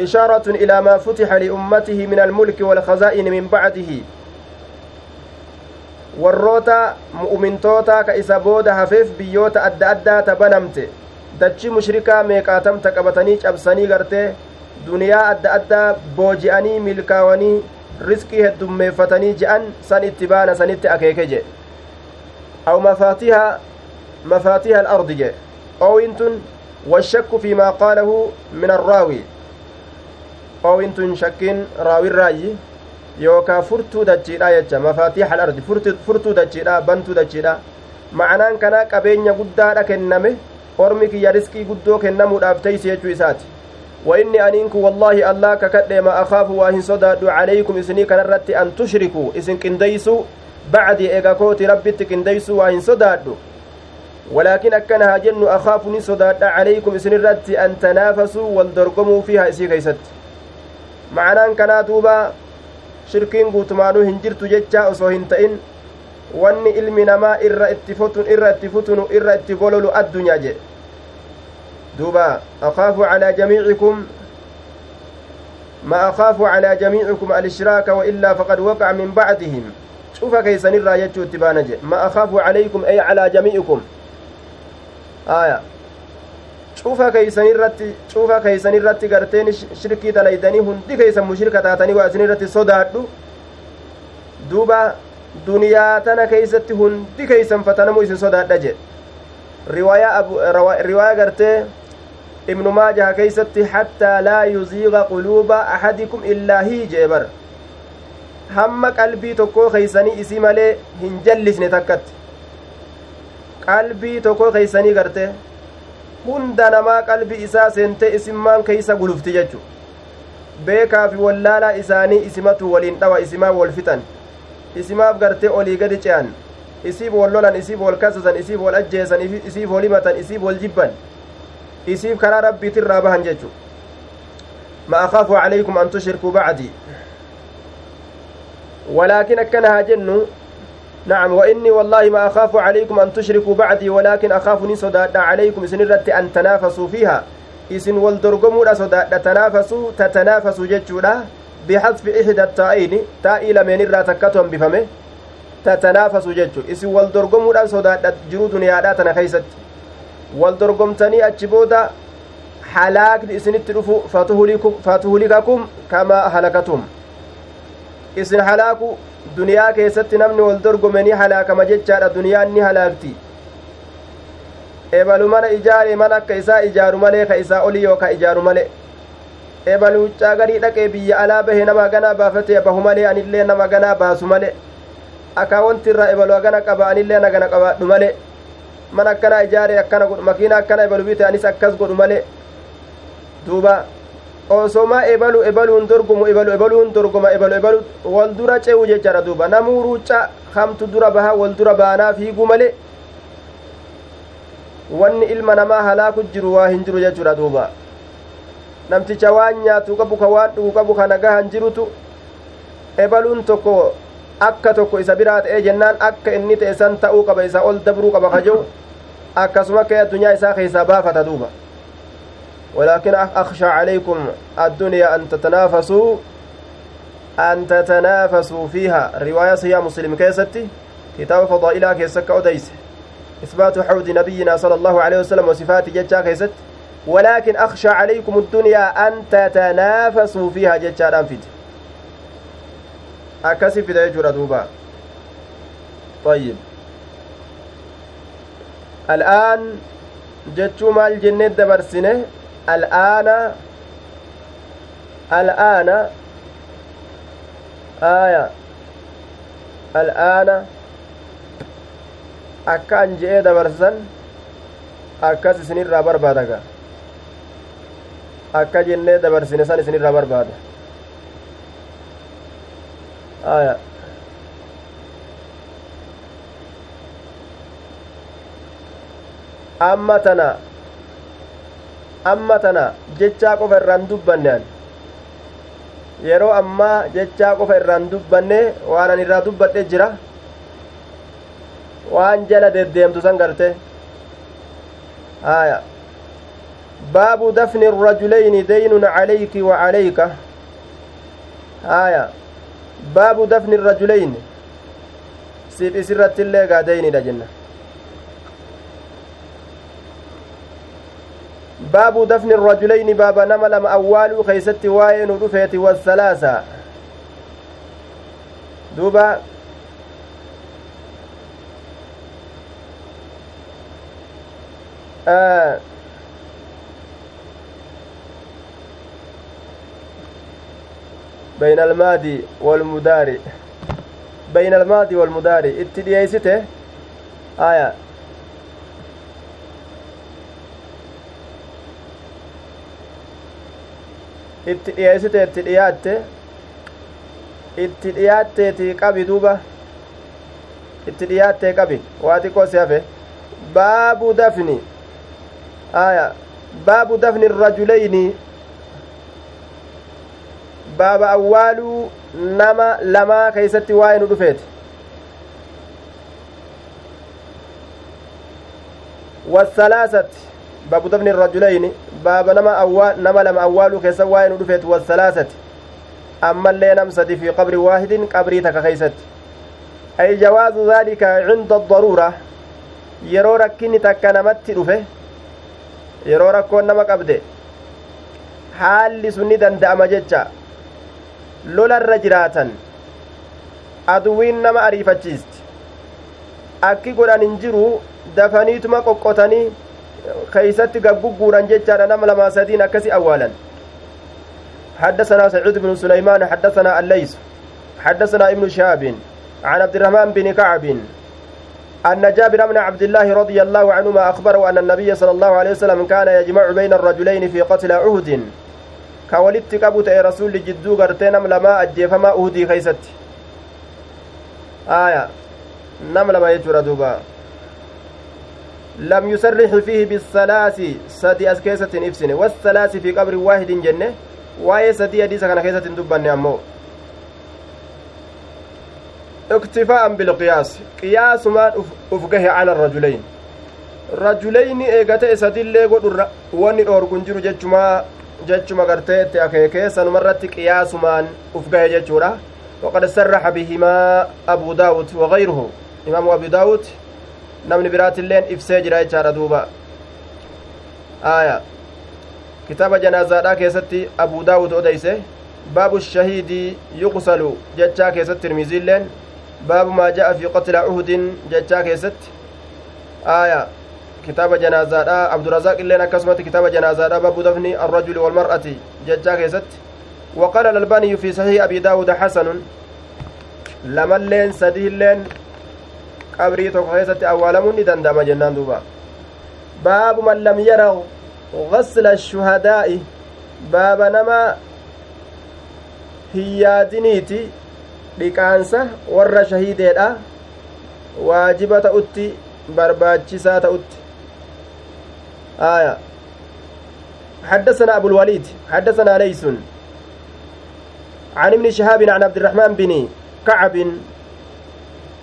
إشارة إلى ما فتح لأمته من الملك والخزائن من بعده warroota mu'umintoota ka isa booda hafeef biyyoota adda addaata banamte dachi mushrikaa meeqaatamta qabatanii cabsanii gartee duniyaa adda addaa booji'anii milkaawanii risqii heddummeeffatanii je'an san itti baana sanitti akeeke jedhe aw mafaatiha mafaatiha alardi jedhe oowintun washakku fi maa qaalahu min arraawi oowintun shakkiin raawirraayyi yookaa furtuu dachiidha jecha mafaatiixa alardi furtuu dachiidha bantuu dachiidha ma'anaan kanaa qabeenya guddaadha kenname ormi kiyya riskii guddoo kennamuudhaaf teeysi jechuu isaati وإني أنينكم والله الله ككد ما أخاف واهن صداد عليكم إسني كان رتي أن تشركوا. إسن كنديسوا بعد إيغاكوتي ربي تكنديسوا واهن صداد. ولكن أكنها جن أخافني صداد عليكم إسن رتي أن تنافسوا والدرقموا فيها إسي كيست. معنى كان دوبا shirkiin guutumaanuu hin jirtu jecha osoo hin ta'in wanni ilmi namaa irra itti futun irra itti futunu duuba akaafu calaa jamiicikum ما أخاف على جميعكم الإشراك وإلا فقد وقع من بعدهم شوف كيسن الراية تبانج ما أخاف عليكم أي على جميعكم آية cufa keeysanirratti cufa keeysanirratti garteen shirkii dalaydanii hundi keeysan mushrika taatanii waa isin irratti sodaadhu duuba duniyaa tana keeysatti hundi keeysan fatanamu isin sodaadha jedhe riwaayaa gartee keeysatti hattaa laa yuziiqa quluuba axadikum illaa hii jee bar hamma qalbii tokkoo keeysanii isii malee hin jallisne takkatti qalbii tokkoo keeysanii gartee hunda namaa qalbi isaa seentee isimmaan keeysa gulufti jechu beekaa fi wallaalaa isaanii isimatu waliin dhawa isimaa wol fixan isimaaf gartee olii gadi ce'an isiif wol lolan isiif wol kasasan isiif wol ajjeesan isiif wol himatan isiif wol jibban isiif karaa rabbiitirraa bahan jechu ma akaafu calaykum an tushrikuu bacdii walaakin akkana haa jennu نعم وإني والله ما أخاف عليكم أن تشركوا بعدي ولكن أخاف صداد عليكم سنرت أن تنافسوا فيها إسن والدرقموا صداد تنافسوا تتنافسوا جتشولا بحذف إحدى التائين تائي لمن الرا تكتهم بفمه تتنافسوا جتشو إسن والدرقموا صداد جرود نياداتنا خيست والدرقمتني أجبودا halaakni isinitti dhufu fatuhlikakum kama halakatum isin halaaku duniyaa keessatti namni wal dorgome ni halaakama jechaadha duniyaan ni halaakti ebalu mana ijaare man akka isaa ijaaru malee ka isaa oli yookaa ijaaru malee ebalu huccaa garii dhaqee biyya alaa bahe nama ganaa baafate bahu malee anillee nama ganaa baasu malee akaawontirra ebalu agana qaba anillee nagana qabaadhu malee man akkana ijaare akkana godhu makiina akkana ebalu bite anis akkas godhu malee duuba osomaa ebalu ebaluun dorgomu ebalu ebaluun dorgoma ebalu ebalu wal dura ce'u jechaadha duuba namuu ruuca hamtu dura bahaa wal dura baanaa fiiguu male wanni ilma namaa halaaku jiru waa hin jiru jechuudha duuba namticha waan nyaatu qabu ka waan dhugu qabu ka nagahan jirutu ebaluun tokko akka tokko isa biraa ta'ee jennaan akka inni ta'e san ta'uu qaba isa ol dabruu qaba kajehu akkasuma kee addunyaa isaa keessaa baafata duuba. ولكن أخشى عليكم الدنيا أن تتنافسوا أن تتنافسوا فيها رواية صحيح مسلم كيستي كتاب فضائلها كيسك أديس إثبات حوض نبينا صلى الله عليه وسلم وصفات ججا كيست ولكن أخشى عليكم الدنيا أن تتنافسوا فيها ججا أنفد أكسي في ديجور دوبا طيب الآن جتشو مال جنة دبرسنه الآن الآن آية الآن akkaan je'ee dabarsan akkas isinirraa barbaadaga akka jennee dabarsine san isinirraa barbaada aya amma tana amma tana jechaa qofa irraan dubbanne an yeroo ammaa jechaa qofa irraan dubbanne waan an irraa dubbadhe jira waan jala deddeemtu san garte aya baabu dafni الرجلين دين عليك وعليك aya baabu dafni الرجلين siif isirratti illee gaa deynidha jenna baabu dafni الرجلين baaba nama lama awwaaluu keeysatti waa'ee nu dhufeeti wathalaasa duuba بين الماضي والمضارع بين الماضي والمضارع اتديايسته آية itti dhiyeessite itti dhiyaatte itti dhiyaatteeti qabi duuba itti dhiyaattee qabi waa xiqqoo si hafe baabu dafni aya baabu dafni rajuleyni baaba awwaaluu nama lamaa keeysatti waa'ee nu dhufeeti dafni rajuleyni baaba nama awwaa nama lama awwaaluu keessa waa'ee nu dhufeeti wasalaasati ammallee nam sadi fi qabri waahidin qabrii takka keeysatti ay jawaazu daalika cinda addaruura yeroo rakkinni takka namatti dhufe yeroo rakkoon nama qabde haalli sun ni danda'ama jecha lolarra jiraatan aduwiin nama ariifachiisti akki godhan hin jiru dafaniituma qoqqotanii keeysatti gaggugguuran jechaadha nama lamaa sadiin akkasi awwaalan حدثنا سعيد بن سليمان حدثنا الليث حدثنا ابن شهاب عن عبد الرحمن بن كعب أن جابر بن عبد الله رضي الله عنهما أخبره أن النبي صلى الله عليه وسلم كان يجمع بين الرجلين في قتل عهد كولدت كبوت رسول جدو غرتين لما أجيفما أهدي خيست آية نم لما يجر دوبا لم يسرح فيه بالثلاث سدي أسكيسة إفسن والثلاث في قبر واحد جنة waa'ee sadii hadiisa kana keessatti hin dubbanne ammoo iktifaa'an bilqiyaas qiyaasumaan uf gahe cala rajulayn rajuleyni eegate isadillee godhurra wanni dhoorgun jiru jechumaa jechuma gartee itti akeekee sanumarratti qiyaasumaan uf gahe jechuudha وقد سرح بهما أبو داود وغيره إمام أبو داود نمن برات اللين إفساج رايتشار دوبا آية kitaaba janaazaadhaa keessatti abuu daawud odeyse baabu shahiidi yuqsalu jechaa keessatti tirmiziilleen baabu maa ja'a fi qatla uhudin jechaa keessatti aaya kitaaba janaazaadhaa abdurazaaq illeen akkasumatti kitaaba janaazaadhaa baabu dafni arrajuli walmar'ati jechaa keessatti وقال الألباني في صحيح أبي داود حسن لملين سديلين qabrii tokko keessatti awwaalamuun ni danda'ama jennaan duuba baabu man lam yaraw غسل الشهداء باب نما hiyyaadiniiti dhiqaansa warra shahiideedha waajiba ta'utti barbaachisaa ta'utti آية. حدثنا أبو الوليد حدثنا ليس. عن ابن شهاب عن عبد الرحمن بن كعب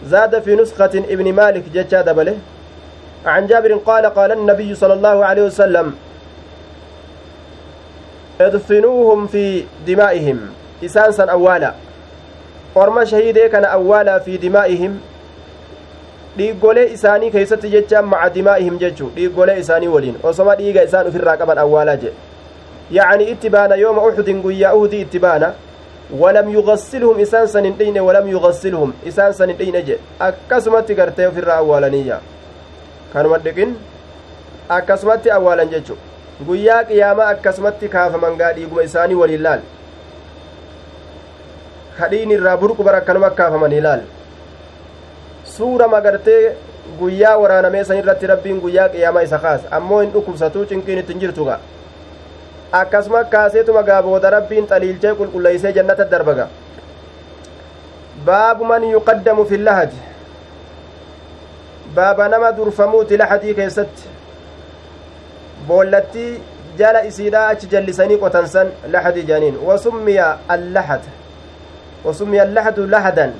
زاد في نسخة ابن مالك ججا دبله. عن جابر قال قال النبي صلى الله عليه وسلم ادفنوهم في دمائهم. إسان سن أولا orma shahidee kana awwaalaa fi dimaa'ihim dhiiggolee isaanii keeysatti jechaan maca dimaa'ihim jechuu dhiiggolee isaanii waliin osoma dhiiga isaan ufirraa qaban awwaalaa jedhe yacni itti baana yooma uxudin guyyaa uhudii itti baana walam yugassilhum isaan san hin dhiyne walam yugassilhum isaan san hin dhiyne jedhe akkasumatti gartee ufirraa awwaalaniyya kanuma dhiqin akkasumatti awwaalan jechuu guyyaa qiyaamaa akkasumatti kaafaman gaa dhiiguma isaanii waliin laal kadhiin irraa burqu bara akkanuma kaafamanii laal suura magartee guyyaa waraanamee san irratti rabbiin guyyaa qiyaamaa isa kaas ammoo hin dhukkubsatuu cinqiin ittin jirtuga akkasuma kaaseetuma gaa rabbiin xaliilchee qulqulleeysee jannata darbaga baabu man yuqaddamu fi lahadi baaba nama durfamuuti lahadii keessatti boollattii jala isiidha achi jallisanii qotansan lahadii janiin wasummiya allahad wasummiya allahadu lahadan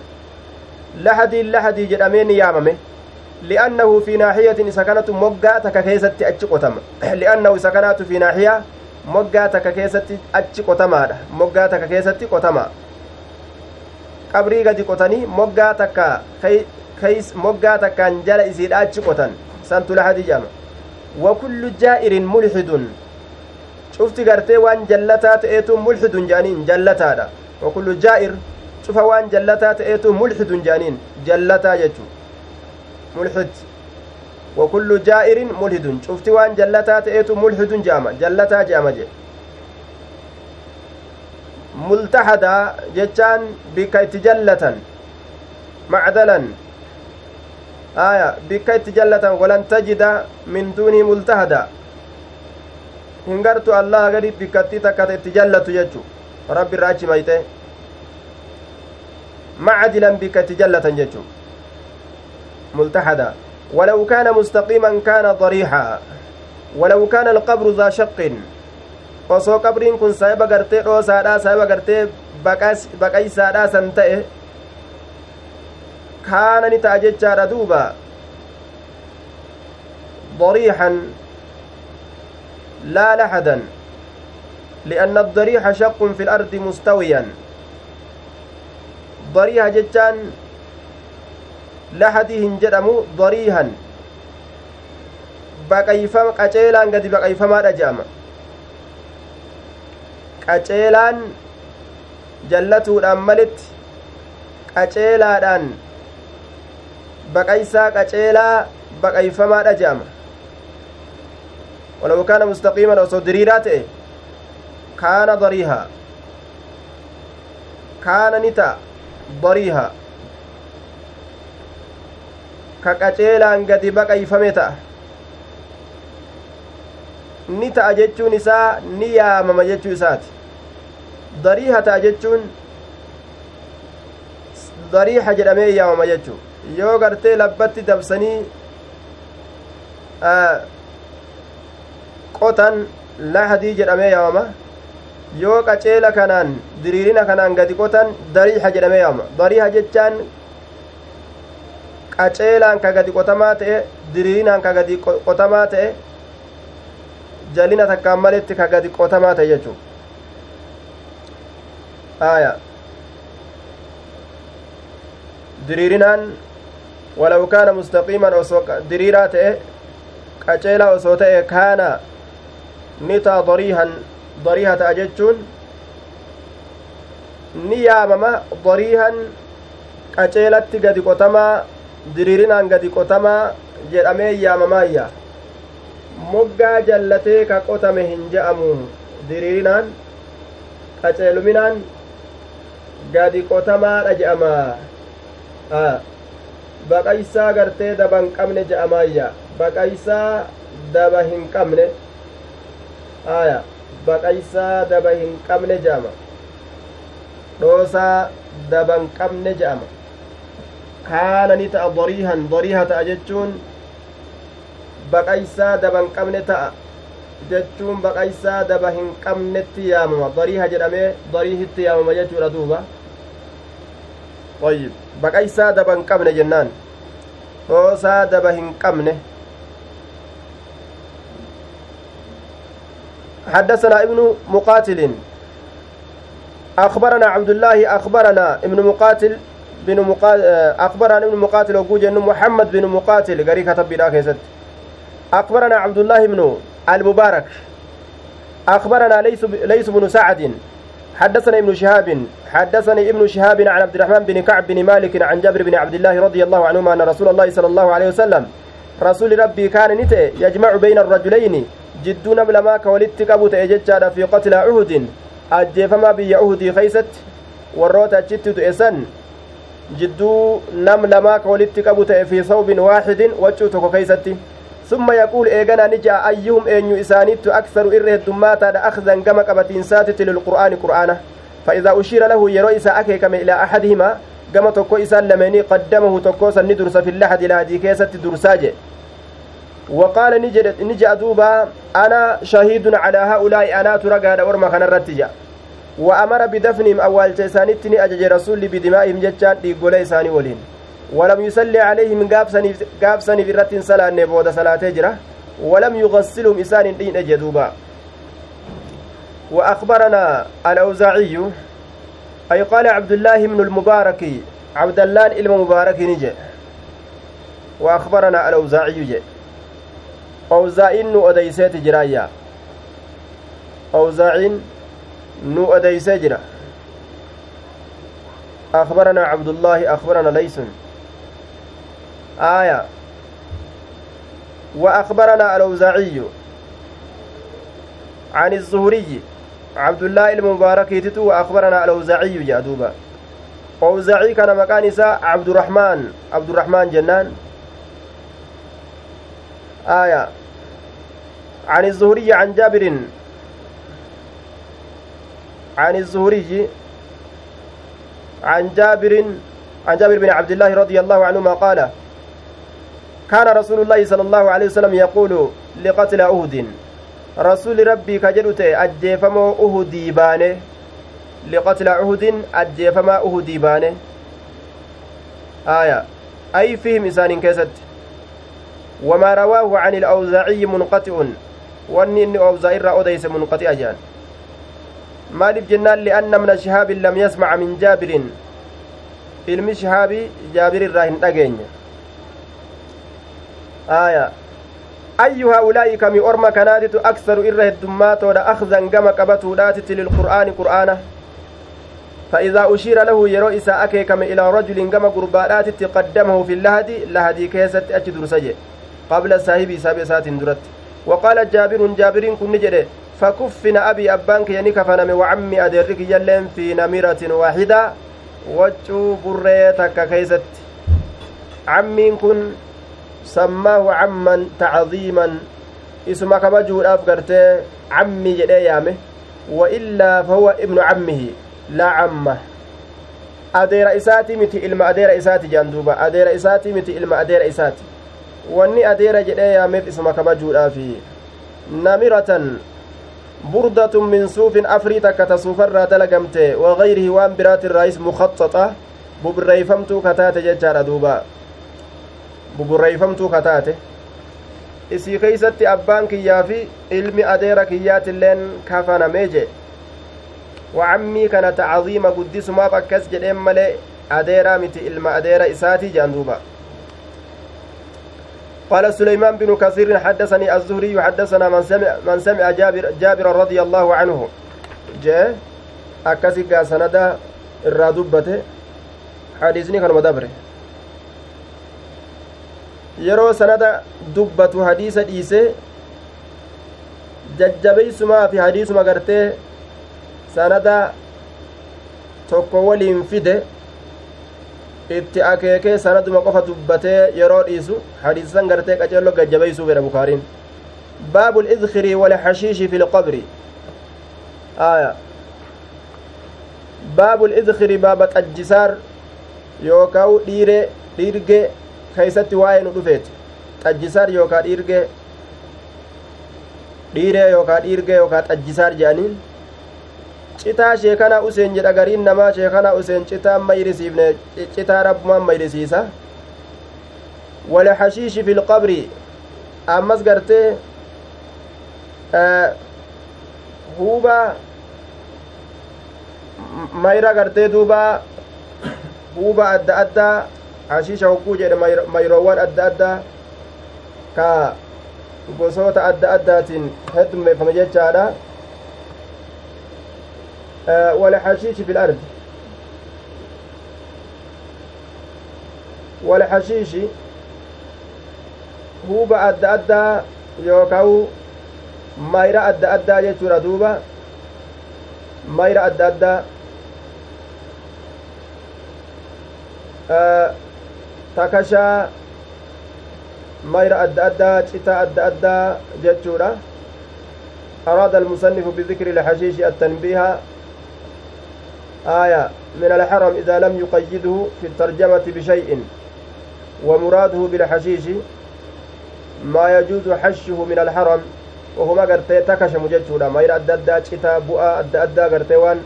lahadiin lahadii jedhamee ni yaamame li'annahu fi naaxiyatin isa kanatu moggaa takka keessatti achi qotama li'annahu isa kanaatu fi naaxiya moggaa takka keessatti achi qotamaadha moggaa takka keessatti qotama qabrii gadi qotanii moggaa takka moggaa takkaan jala isiidha achi qotan santu lahadi jedhama wa kullu jaa'irin mulxidun cufti gartee waan jallataa ta'eetu mulxidun jedhaniin jallataadha wa kullu jaa'ir cufa waan jallataa ta'eetu mulxidun jedhaniin jallataa jechuu mulxid wa kullu jaa'irin mulxidun cufti waan jallataa ta'eetu mulxidun jedhama jallataa jedhama jedhe multahadaa jechaan bikka itti jallatan macdalan aya bikka itti jallatan walan tajida min duunii multahada hin gartu allaha gadi bikkattii takkata itti jallatu jechu rabbi irraa achi mayxe bikka itti jallatan jechu ملتحدا ولو كان مستقيما كان ضريحا ولو كان القبر ذا شق osoo qabriin kun saahiba gartee dhoosaadha saahiba gartee baqaysaadha san ta'e kaana ni ta'a jechaadha duuba ضريحا لا لحدا لأن الضريح شق في الأرض مستويا ضريح جتان lahadii hin jedhamu doriihan baqayfama qaceelaan gadi baqayfamaadha je'ama qaceelaan jallatuudhaan malitti qaceelaadhaan baqaysaa qaceelaa baqayfamaadha je'ama ولو كان مستقيما أو دريرا تئ كان ضريها كان نتا ضريها ka qaceelaan gadi baqayfame ta'a ni ta'a jechuun isaa ni yaamama jechuu isaati dariiha ta'a jechuun dariiha jedhamee yaamama jechuu yoo gartee labbatti dabsanii qotan lahadii jedhamee yaamama yoo qaceela kanaan diriirina kanaan gadi qotan dariiha jedhamee yaamama dariiha jechaan qaceelaan ka gadi qotamaa ta'e diriirinaan ka gadi qotamaa ta'e jalina takkaan maletti ka gadi qotamaa ta'e jechuu aya diriirinaan walaw kaana mustaqiiman osoo diriiraa ta'e qaceelaa osoo ta'e kaana ni taa dariihan dariiha ta'a jechuun ni yaamama dariihan qaceelatti gadi qotamaa diriirinaan gadi qotamaa jedhamee yaamamaayya moggaa jallatee ka qotame hin je'amu diriirinaan qaceeluminaan gadi qotamaadha je'ama. Baqaysaa gartee daba hin qabne je'amaayya baqaysaa daba hin qabne. Aya baqaysaa daba hin qabne je'ama dhoosaa daba hin qabne je'ama kaana ni ta'a doriihan doriiha ta'a jechuun baqaysaa daba hin qabne ta'a jechuun baqaysaa daba hin qabnetti yaamama doriiha jedhamee doriihitti yaamama jechuudha duuba طيب daba hin qabne jennaan dhoosaa daba hin qabne حدثنا ابن مقاتل. أخبرنا عبد الله أخبرنا ابن مقاتل بن مقاتل أخبرنا ابن مقاتل وجوج محمد بن مقاتل قري كتب بلا أخبرنا عبد الله بن المبارك. أخبرنا ليس ليس بن سعد. حدثنا ابن شهاب. حدثني ابن شهاب عن عبد الرحمن بن كعب بن مالك عن جابر بن عبد الله رضي الله عنهما أن رسول الله صلى الله عليه وسلم رسول ربي كان نتئ يجمع بين الرجلين جدون بلما كولدت كبوت أججاد في قتل عهد أجيفما بي عهدي خيست وروت أجت إسن جدو نم لما كولدت كبوت في ثوب واحد وجوتك خيستي ثم يقول إيغانا نجا أيهم أن إسانيت أكثر إره الدماتا أخذا كما قبتين ساتت للقرآن قرآنه. فإذا أشير له يرو إسا أكيكم إلى أحدهما كما تكو إسان لمني قدمه تكو سندرس في اللحد إلى هذه كيسة درساجه وقال نجد نجا دوبا أنا شهيد على هؤلاء أنا ترقى ورما كان الرتجا وأمر بدفنهم أول تسانتني أجج رسول بدمائهم جتان لقول إساني ولين. ولم يصلي عليهم قابسني في الرت صلاة بودا صلاة جرة ولم يغسلهم إسان دين أجدوبا وأخبرنا الأوزاعي أي قال عبد الله بن المبارك عبد الله المبارك نجي. وأخبرنا الأوزاعي جي. أوزاعين نو أديسيت جرايا. أوزاعين نو أديسيت جرا. أخبرنا عبد الله أخبرنا ليس. آية. وأخبرنا الأوزاعي عن الزهري. عبد الله المبارك تتو وأخبرنا الأوزاعي جادوبا أوزاعي كان مكان عبد الرحمن عبد الرحمن جنان آية عن الزهري عن جابر عن الزهري عن جابر عن جابر بن عبد الله رضي الله عنهما قال كان رسول الله صلى الله عليه وسلم يقول لقتل أهد رسول ربي كجلت أجيفمو أهدي بانه. لقتل أهد أجيفما أهدي بانه. آية. أي فيهم إسان كيست؟ وما رواه عن الأوزاعي منقطع. وأني إني أوزاعي را أديس منقطع جان. maaliif jennaan li'anna mina shihaabin lam yasmaca min jaabirin ilmi shihaabii jaabir irraa hin dhageenye aya ayyu haa'ulaa'i kami orma kanaatitu aksaru irra heddummaatoodha akhzan gama qabatuudhaatitti lilqur'aani qur'aana فإذا أشير له يرو إساء أكيكم إلى رجل كما قربانات قدمه في اللهدي لهدي كيست أجدر سجي قبل صاحب سابع سات درت. وقال جابر جابر كن نجده فكفن أبي أبانك يعني كفنم وعمي أدرك يلين في نمرة واحدة. وجو بريتك كيست. عمين كن سماه عما تعظيما اسم كبجودhaaf gartee cammi jedhee yaame waillaa fahuwa ibnu cammihi laa camma adeera isaati miti ilma adeera isaati jedhan duuba adeera isaati miti ilma adeera isaati wanni adeera jedhee yaameef isuma kabajuudhaafi namiratan بردة من صوف أفري تكة صوفرة دلقمت وغيره وان برات الرئيس مخططة ببريفمتو كتات ججار دوبا ببريفمتو كتات isii keeysatti abbaan kiyyaa fi ilmi adeera kiyyaatilleen kafanamee jee wacammii kana tacziima guddisumaaf akkas jedheen malee adeeraa miti ilma adeera isaatii jedhan duuba قال سليمان بن كثير حدثني الزهري حدثنا من سمع من سمع جابر جابر رضي الله عنه جاء أكاسي سندا الرادبته حديثني كان مدبره yeroo sanada dubbatu hadiisa dhiise jajjabeeysumaa fi hadiisuma gartee sanada tokko waliin fide itti akeekee sanaduma qofa dubbatee yeroo dhiisu hadiisan gartee qaceello gajjabeeysuu fedha bukaariin baabu lidkirii walxashiishi fi lqabri aya baabu lidkirii baaba xajjisaar yookaa dhiire dhiirge keeysatti waa'ee nu dhufeeti xajjisaar yookaa dhiirge dhiiree yookaa dhiirge yookaa xajjisaar jedhaniin citaa sheekanaa useen jedha gariin namaa sheekanaa useen citaa mayrisiifne citaa rabbumaan mayrisiisa walxashiishi fi lqabri ammas gartee huuba mayra gartee duuba huuba adda addaa hashiisha hogguu jedhe mayroowwan adda addaa ka gosoota adda addaatiin heddummeeffame jechaadha والحشيش في الأرض والحشيش huuba adda addaa yookaan mayra adda addaa jechuudha duuba mayra adda addaa takashaa mayra adda addaa citaa adda addaa jechuudha. أراد المصنف بذكر الحشيش التنبيه. آية من الحرم إذا لم يقيده في الترجمة بشيء ومراده بالحشيش ما يجوز حشه من الحرم. وهما قرتي تكشم جتشودا. ما يرى أدى أدى بؤا أدى قرتي وان.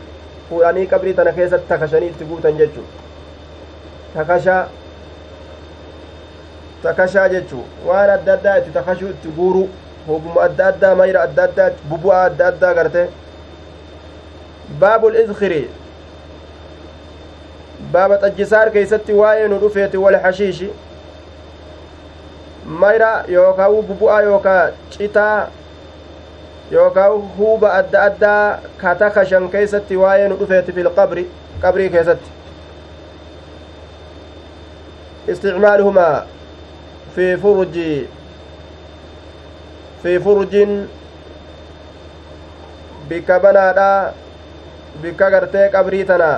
tana keessatti takashanii itti guutan jechu takasha takashaa jechuu waan adda addaa itti takashuu itti guuru hoguma adda addaa mayra adda addaa bubu'aa adda addaa garte baabul izkiri baaba xajjisaar keeysatti waa'ee nu dhufeeti wal hashiishi mayra yookaa bubu'aa yookaa citaa yookaa huuba adda addaa ka keeysatti waa'ee nu dhufeeti fil qabri qabrii keessatti isticmaaluhumaa في فرج في فرج bikka banaadha bikka gartee qabrii tana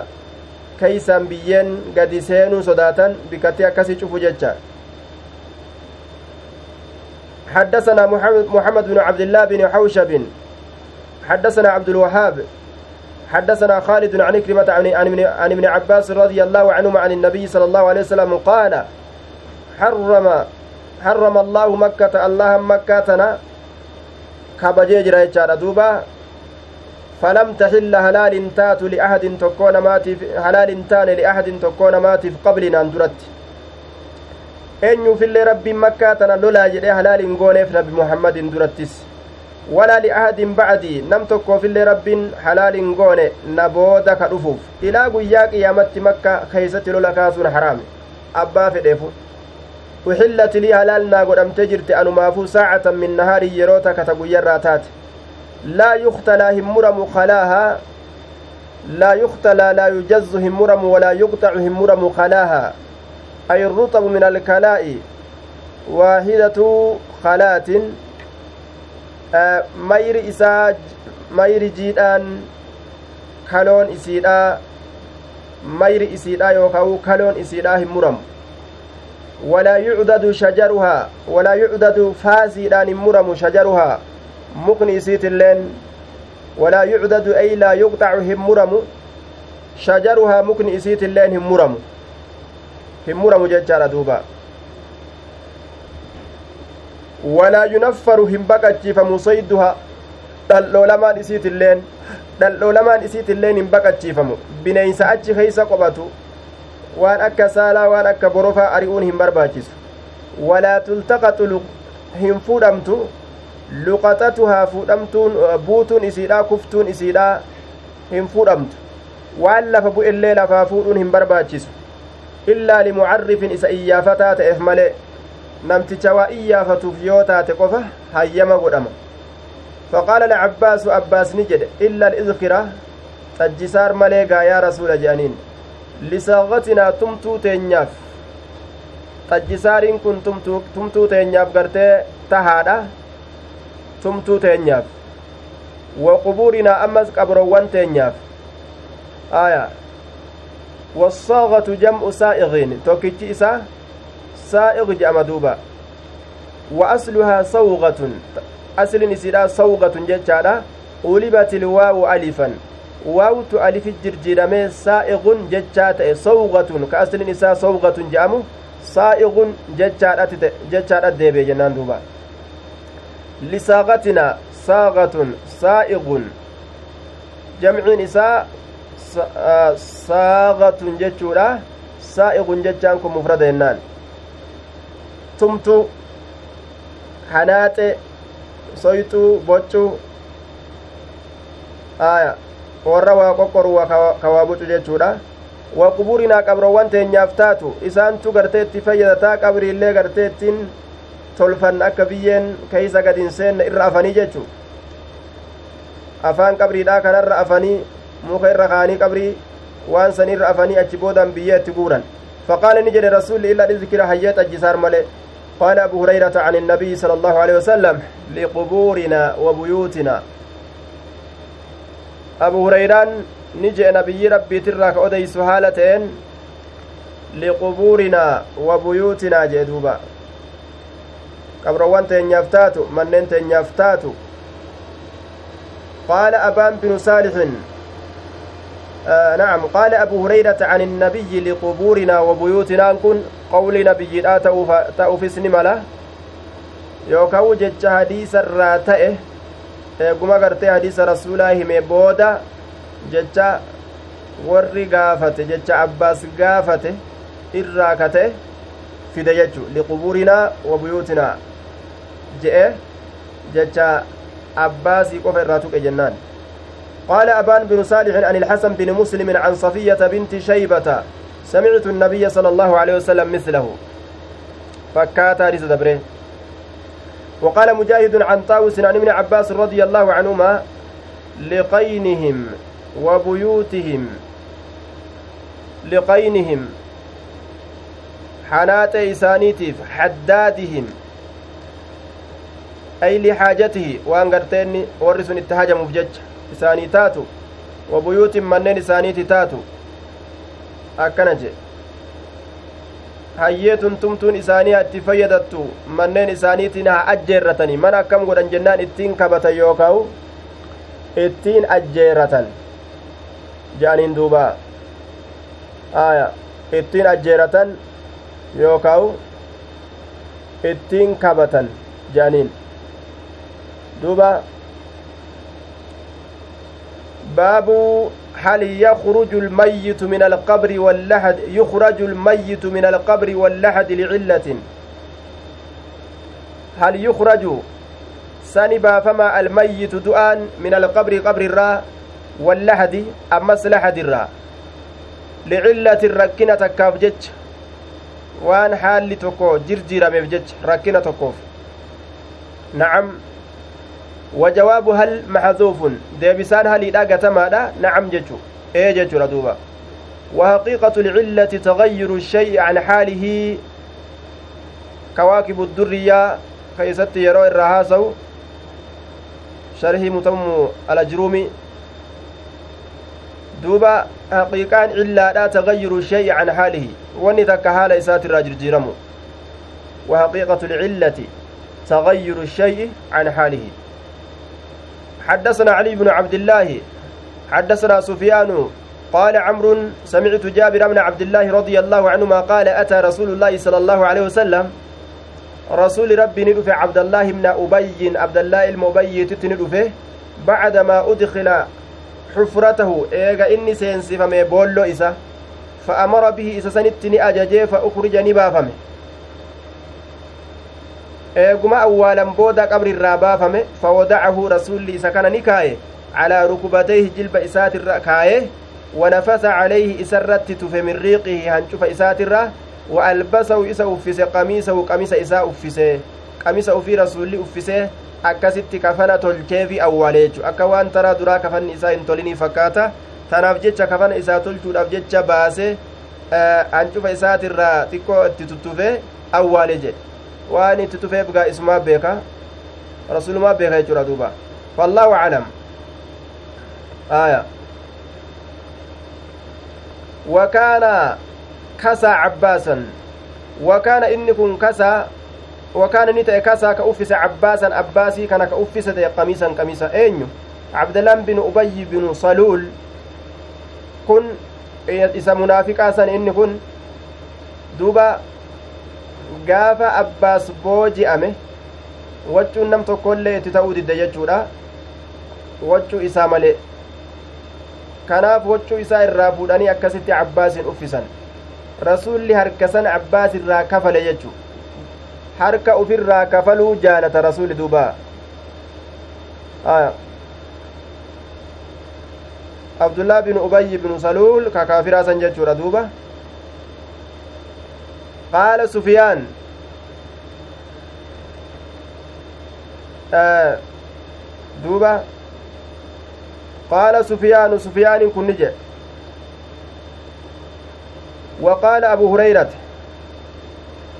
keeysan biyyeen gadi seenuu sodaatan bikkatti akkasi cufu jecha حدثنا محمد بن عبد الله بن حوشب حدثنا عبد الوهاب حدثنا خالد عن كلمة عن ابن عباس رضي الله عنهما عن النبي صلى الله عليه وسلم قال حرم حرم الله مكة الله مكة كبجي جرا دوبا فلم تحل هلال تات لأحد تكون ماتي هلال تان لأحد تكون ماتي قبلنا اندرت eenyu fillee rabbiin makkaa tana lolaa jedhee halaal hin gooneef nabi muhammadin durattis walaa li'ahadin bacdii nam tokkoofillee rabbiin halaal hin goone na booda ka dhufuuf ilaa guyyaa qiyaamatti makka keeysatti lola kaasuun haraame abbaa fedheefu uxillat lii halaal naa godhamte jirte anumaafuu saacatan min nahaarii yeroo takka ta guyyarraa taate laa yuktalaa hin muramu kalaahaa laa yuktalaa laa yujazzu hin muramu walaa yuqxacu hin muramu kalaahaa ay الرطب من الكلاء واحدة خلات mayri isaa mayri jiidhaan kaloon isiidha mayri isiidha yookaan kaloon isiidha hin muramu walaa yucdadu shajaruhaa walaa yucdadu faasiidhaan hin muramu shajaruhaa mukni isiitilleen walaa yucdadu ay laa yuqxacu hin muramu shajaruhaa mukni isiitilleen hin muramu hin muramu jechaadha duuba walaa yunaffaru hin baqachiifamu sayduha dhal'oolamaan isiitilleen dhal'oolamaan isiitilleen hin baqachiifamu bineensa achi keeysa qophatu waan akka saalaa waan akka borofaa ari'uun hin barbaachisu walaa tultaqaxu hin fuudhamtu luqaxatuhaa fuudhamtuun buutuun isiidhaa kuftuun isiidhaa hin fuudhamtu waan lafa bu'ellee lafaa fuudhuun hin barbaachisu illaa limucarrifin isa iyyaafataa ta'eef malee namticha waa iyyaafatuuf yoo taate qofa hayyama godhama faqaala lcabbaasu abbaas ni jedhe illa alidkira xajjisaar malee gaa yaa tumtuu teenyaaf xajjisaariin kun tumtuu teenyaaf gartee tahaadha tumtuu teenyaaf wa qubuurinaa ammas qabrowwan teenyaaf aya wassaaqatu jam'u saa'iqiin tokkichi isaa saa'iq je'ama duuba wa asluhaa sawqatun aslin isiidha sawqatun jechaadha ulibat ilwaawu alifan waawtu alifi jirjiidhamee saa'iqun jechaa ta'e sawqatun ka aslin isaa sawqatun je'amu saa'iqun jechaadha deebee jennaan duuba lisaaqatina saaqatun saa'iqun jamciin isaa saaqatun jechuudha saa'iqun jechaan kun mufrada jennaan tumtu hanaaxe soyxuu boccuu aya warra waa qoqqoru ka waa bocu jechuudha wa quburinaa qabrowwan teenyaaf taatu isaantu gartee itti fayyadataa qabriillee gartee ittiin tolfan akka biyyeen keeysa gad hin seenne irra afanii jechuu afaan qabriidhaa kanarra afanii muka irra kaanii qabrii waan san irra afanii achi boodan biyyee itti guuran faqaala ni jedhe rasuulli illa dhizkira hayyee xajjisaar male قال أبو هريرة عن النبي صلى الله عليه وسلم لقبورنا وبيوتنا أبو هريرة نجي نبي ربي تراك أديس هالتين لقبورنا وبيوتنا جدوبا قبروان تنيافتاتو منين تنيافتاتو قال أبان بن صالح آه نعم قال أبو هريرة عن النبي لقبورنا وبيوتنا كن قول نبي لا تأوفس نملا يوكاو جج حديث الراتئه eeguma gartee hadiisa rasuulaa hime booda jecha warri gaafate jecha abbaas gaafate irraa kate fide jechu liqubuurinaa wa buyuutinaa je'e jecha abbaasii qofa irraa tuqe jennaan قال أبان بن صالح عن الحسن بن مسلم عن صفية بنت شيبة سمعت النبي صلى الله عليه وسلم مثله فكاتا رزق دبره وقال مجاهد عن طاوس عن ابن عباس رضي الله عنهما لقينهم وبيوتهم لقينهم حنات إسانيتيف حدادهم أي لحاجته وأن قرتين ورس اتهاجموا في جج إساني تاتو وبيوت منين إسانيتي تاتو أكنجي. Hayyeetun tumtuun isaanii itti fayyadattu manneen isaaniitiin haa ajjeerratanii mana akkam godhan jennaan ittiin kabatan yookaa'u ittiin ajjeerratan. Jedhaniin duuba. Aya ittiin ajjeerratan yookaa'u ittiin kabatan. Jedhaniin duuba. Baabu هل يخرج الميت من القبر واللحد يخرج الميت من القبر واللحد لعلة؟ هل يخرج؟ سنبا فما الميت دؤان من القبر قبر الراء واللحد أمس لحد الراء لعلة الركنة كافجج وان حال تكو جرجير مفجج ركنة تكوف نعم. وجواب هل محذوف ديبسان هل إذا قتمادا نعم جتشو. إيه جتشو ردوبا وحقيقة العلة تغير الشيء عن حاله. كواكب الدرية كيست يرو الرهاسو. شرح متم الأجرومي. دوبا حقيقان إلا لا تغير الشيء عن حاله. وني تك حال إسات الراجل جيرمو. وحقيقة العلة تغير الشيء عن حاله. حدثنا علي بن عبد الله حدثنا سفيان قال عمرو سمعت جابر بن عبد الله رضي الله عنهما قال أتى رسول الله صلى الله عليه وسلم. رسول ربي ندف عبد الله بن أبي عبد الله المبي تتندفه بعدما أدخل حفرته إيغا إني سينسفمي بولو إسا فأمر به إسا سنتني أججي فأخرج نبافمه eeguma awwaalan booda qabri irraa baafame fawadacahu rasulli isa kana ni kaaye calaa rukubatayhi jilba isaatirra kaaye wanafasa calayhi isarratti tufe min riiqihi hancufa isaatirra wa albasahu isa uffise qamiisahu qamisa isaa uffise qamisa ufii rasulli uffise akkasitti kafana tolcheefi awwaale jechu akka waan taraa duraa kafanni isaa hin tolinii fakkaata tanaaf jecha kafana isaa tolchuudhaaf jecha baase hancufa isaatirraa xiqqoo itti tuttufe awwaale jedhe waan itti tufeef gaa isumaa beeka rasulumaa beeka jechuudha duuba fallaahu aclam aya wakaana kasaa cabbaasan wakaana inni kun kasaa ta'e kasaa ka uffise cabbaasan abbaasii kana ka uffise ta'e qamiisan qamiisa eenyu cabdalaan binu ubayyi binu saluul kun isa munaafiqaa san inni kun duuba gaafa abbaas booji'ame waccuun nam tokkoillee itti ta'uu didde jechuudha waccuu isaa malee kanaaf waccuu isaa irraa fuudhanii akkasitti abbaasin uffisan rasuulli harkasan abbaas irraa kafale jechuu harka ufirraa kafaluu jaalata rasuuli duuba abdullaa bin ubayyi binu saluul ka kaafiraasan jechuudha duuba قال سفيان. آه دوبا. قال سفيان سفيان كن نجي وقال أبو هريرة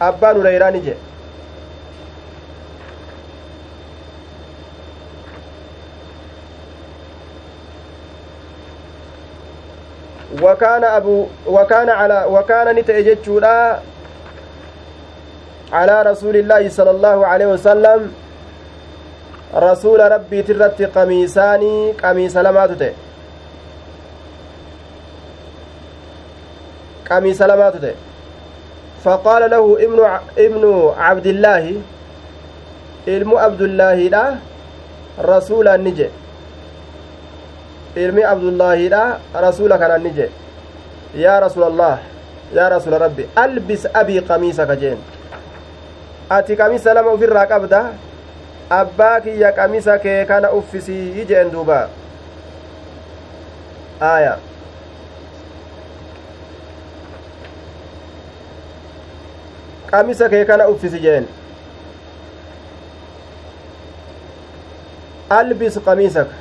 أبان هريرة نجي وكان أبو وكان على وكان نتأجج على رسول الله صلى الله عليه وسلم رسول ربي ترت قميساني قميس لما تته قميس لما تته فقال له ابن ابن عبد الله ilmu abdullaahiidha rasuula ni je ilmi abdullaahiidha rasuula kana ni je yaa rasuula allah yaa rasuula rabbi albis abii qamiisaka jeen ati qamisa lama ufirraa qabda abbaa kiyya qamisa kee kana uffisii jeen duuba aya qamisa kee kana uffisi jeen albis qamiisaka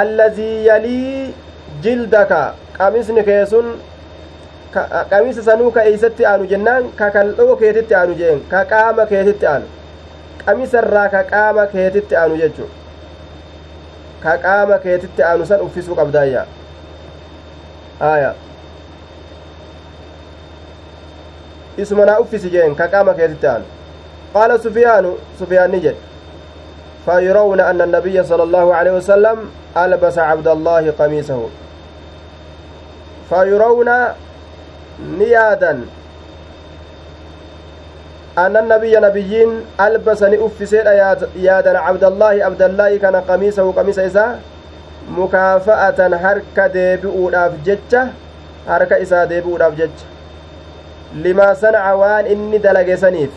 allazii yalii jildaka qamisni kee sun qamisa sanuu ka eeysatti aanu jennaan ka kaldhoo keetitti aanu jeen ka qaama keetitti aanu qamisa irraa ka qaama keetitti aanu jechu ka qaama keetitti aanu san uffisuu qabdaayya aya isuma naa uffisi jeen ka qaama keetitti aanu qaala sufiyaanu sufiyaan ni jedhe فيرون أن النبي صلى الله عليه وسلم ألبس عبد الله قميصه فيرون نيادا أن النبي نبيين ألبس نؤفسين يادا عبد الله عبد الله كان قميصه قميص إساء مكافأة حركة ديبئودhaaf jecha harka isaa deebi'uudhaaf jecha limaa sanaca waan inni dalage saniif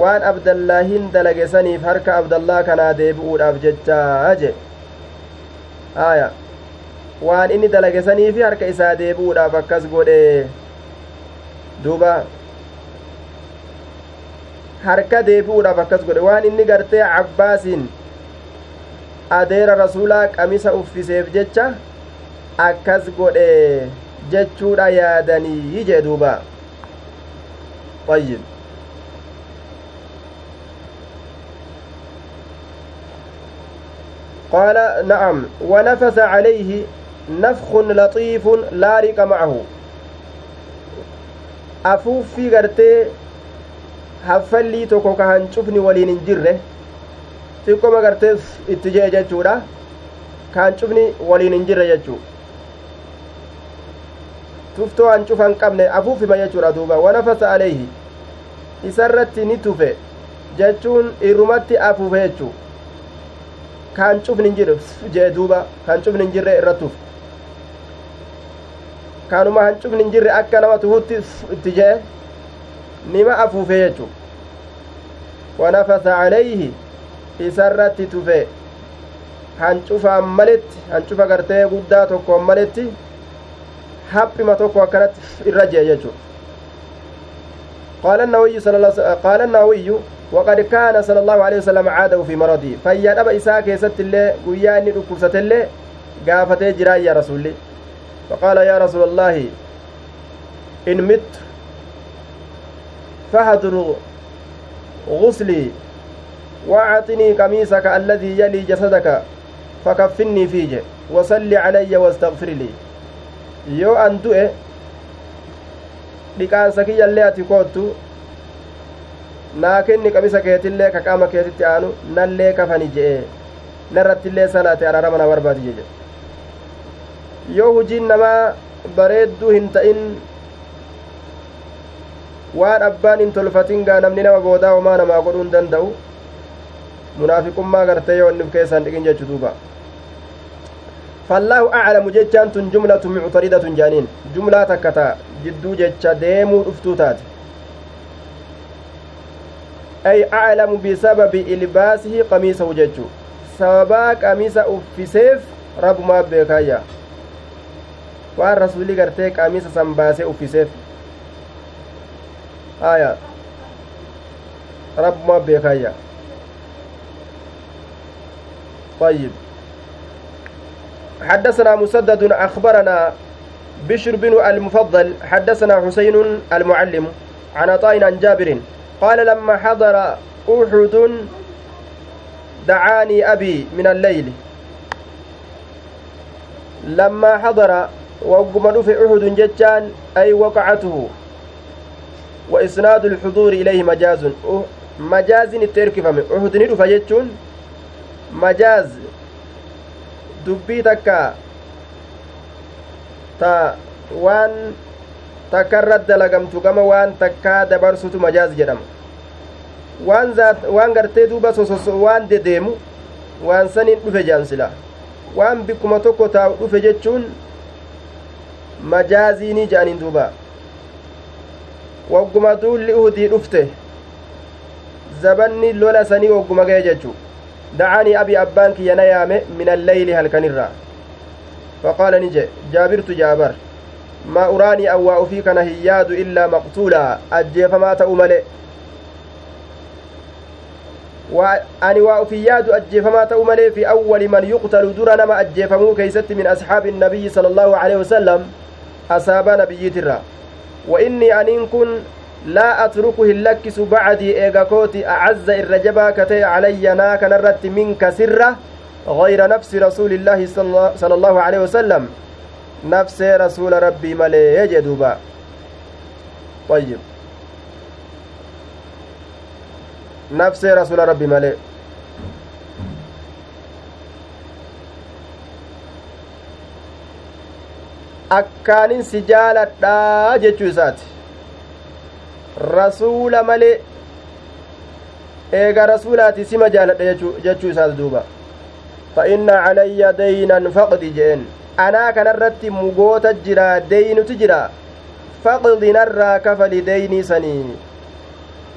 waan abdallaahin dalage saniif harka abdallaa kanaa deebi'uudhaaf jechaa je haya waan inni dalage saniifi harka isaa deebi'uudhaaf akkas godhe duuba harka deebi'uudhaaf akkas godhe waan inni gartee cabbaasiin adeera rasuulaa qamisa uffiseef jecha akkas godhe jechuudha yaadanii jee duuba طيب قال نعم ونفث عليه نفخ لطيف لا ريق معه afuuffii gartee haffallii tokko ka hancufni waliin hin jirre xiqqoma gartee itti jee jechuudha ka hancufni waliin hin jirre jechuu tuftoo hancufa hin qabne afuufima jechuudha duuba wanafasa aleeyhi isarratti ni tufe jechuun irrumatti afuufe jechuu ka hancufni hin jirre jee duuba ka hancufni hin jirre irra tufe kanuma hancufni hin jirre akka nama tuhutti itti jee nima afuufe jechu wanafasa calayhi isarratti tufe hancufaan maletti hancufa gartee guddaa tokkoon maletti haphima tokko akkanatti irra jee jechu قال النووي صلى الله قال النووي وقد كان صلى الله عليه وسلم عاده في مرضه فيا دبا إساء ست الله وياني ركبسة الله قافته جراي يا رسول الله فقال يا رسول الله إن مت فهدر غسلي واعطني قميصك الذي يلي جسدك فكفني فيه وصل علي واستغفر لي yoo an du'e dhiqaansa kiyyallee ati koottu naa kenni qamisa keetillee ka qaama keetitti aanu nallee kafani je'e narrattillee salaate araarama na barbaadi jedhe yoo hujiin namaa bareedduu hin ta'in waan abbaan hin tolfatin gaa namni nama boodaa homaa namaa godhuu hin danda'u munaafiqummaa gartee yoo inni of keessaan dhiqin jechu duuba fallaahu aclamu jechaan tun jumlatu muctaridatun jaaniin jumlaa takka taa jidduu jecha deemuu dhuftuu taate ay aclamu bisababi ilbaasihi qamiisahu jechuu sababaa qamiisa uffiseef rabbumaa beekaayya waan rasuli gartee qamiisa san baasee uffiseef. Aya. Rabbumaa beekaayya طيب حدثنا مسدد أخبرنا بشر بن المفضل حدثنا حسين المعلم عن عطاء عن جابر قال لما حضر أحد دعاني أبي من الليل. لما حضر وقم في أحد جتان أي وقعته وإسناد الحضور إليه مجاز مجاز التركفم أحد ندف جتون مجاز dubbii takka ta waan takkarra dalagamtu gama waan takkaa dabarsutu majaaz jedhama waan waan gartee duuba sososo waan dedeemu waan saniin dhufe jaansila waan bikkuma tokko taa'u dhufe jechuun zabanni lola sanii wagguma ga'e jechu dacanii abi abbaan kiyya na yaame min alleyli halkanirraa faqaala ni je jaabirtu jaabar maa uraanii awwaa ufii kana hin yaadu illaa maqtuulaa ajjeefamaa ta'u male ani waa ufii yaadu ajjeefamaa ta'u malee fi awwali man yuqtalu dura nama ajjeefamuu keeysatti min asxaabi innabiyyi sala allaahu aleyhi wasalam aniin kun laa atruku hin lakkisu bacdii eega kooti acazza irra jabaa ka ta'e calayya naa kanarratti minka sirra غير نفس رسول الله صلى الله عليه وسلم نفس رسول ربي ملي يجدوبا طيب نفس رسول ربي ملي akkaanin si jaaladhaa jechuu isaati rasuula malee eega rasuulaati sima jaaladha jechuu isaati duuba دينا فقد جين أنا كان الرت مغوتا جرا دين تجرا فقد نرى كفل ديني سني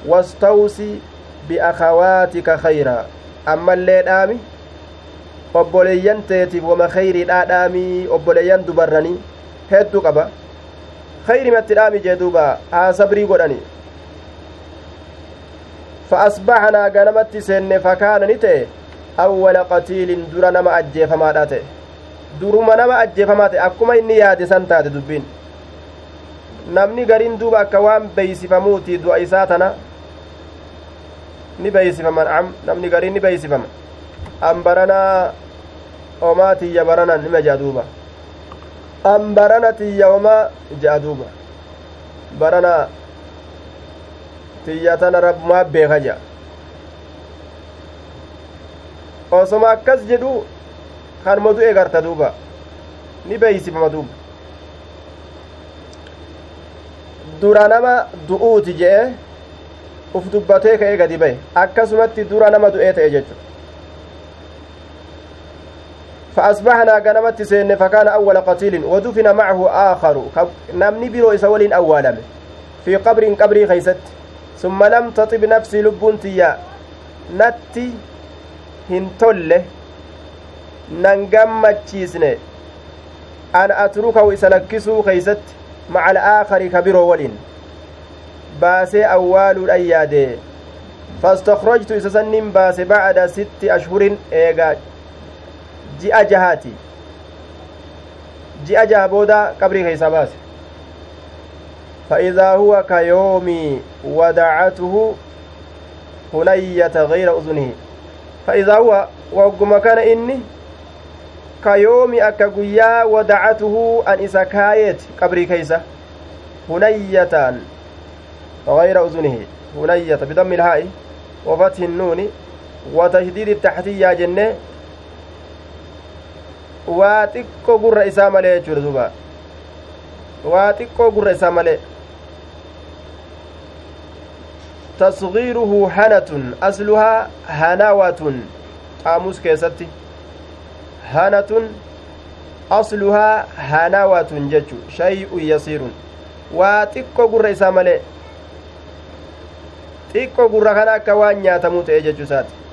واستوصي بأخواتك خيرا أما اللي دامي obboleeyyan teetiif wama khayriidhaa dhaamii obboleeyyan dubarranii hedduu qaba khayrimatti dhaami jee duuba haa sabrii godhani fa asbaxnaa ganamatti seenne fakaana ni ta'e awwala qatiilin dura nama ajjeefamaadha ta'e duruma nama ajjeefamaa ta'e akkuma inni yaade san taate dubbiin namni gariin duuba akka waan beeysifamuuti du'a isaa tana ni beeysifaman namni gariin ni beeysifama an baranaa omaa tiyya baranan nima jea duuba an barana tiyya omaa jea duuba barana tiyya tana rabbumaa beeka jea osoma akkas jedhu kanuma du'e garta duuba ni beeysifama duuba dura nama du'uuti je'e uf dubbatee ka'ee gadi ba'e akkasumatti dura nama du'ee ta'e jechuudha فأصبحنا غنمت سين فكان أول قتيل ودفن معه آخر. نمني برو إسولين أولا في قبر قبري خيست. ثم لم تطب نفسي لبنتيا نتي هنتله ننغمتشيسنه أن أتركه إسلكسو خيست مع الآخر كبيرو ولين باسي أول الأيادي. فاستخرجت إسسنين باسي بعد ست أشهر. إيغا ji'a jahaati. Ji'a jaha booda qabrii keeysaa baase. فإذا هو كيوم ودعته هنية غير أذنه فإذا هو وقم كان إني كيوم أكا قيا ودعته أن إسا كايت قبري كيسة هنية غير أذنه هنية بضم الهاء وفتح النون وتشديد التحتية جنة waa xiqqoo gurra isaa malee jechuudha duuba waa xiqqoo gurra isaa malee tasgiiruhu hanatun asluhaa hanawatun qaamus keessatti hanatun asluhaa hanawatun jechu shay'un yasiirun waa xiqqoo gurra isaa malee xiqqoo gurra kana akka waan nyaatamuu ta'e jechuu isaati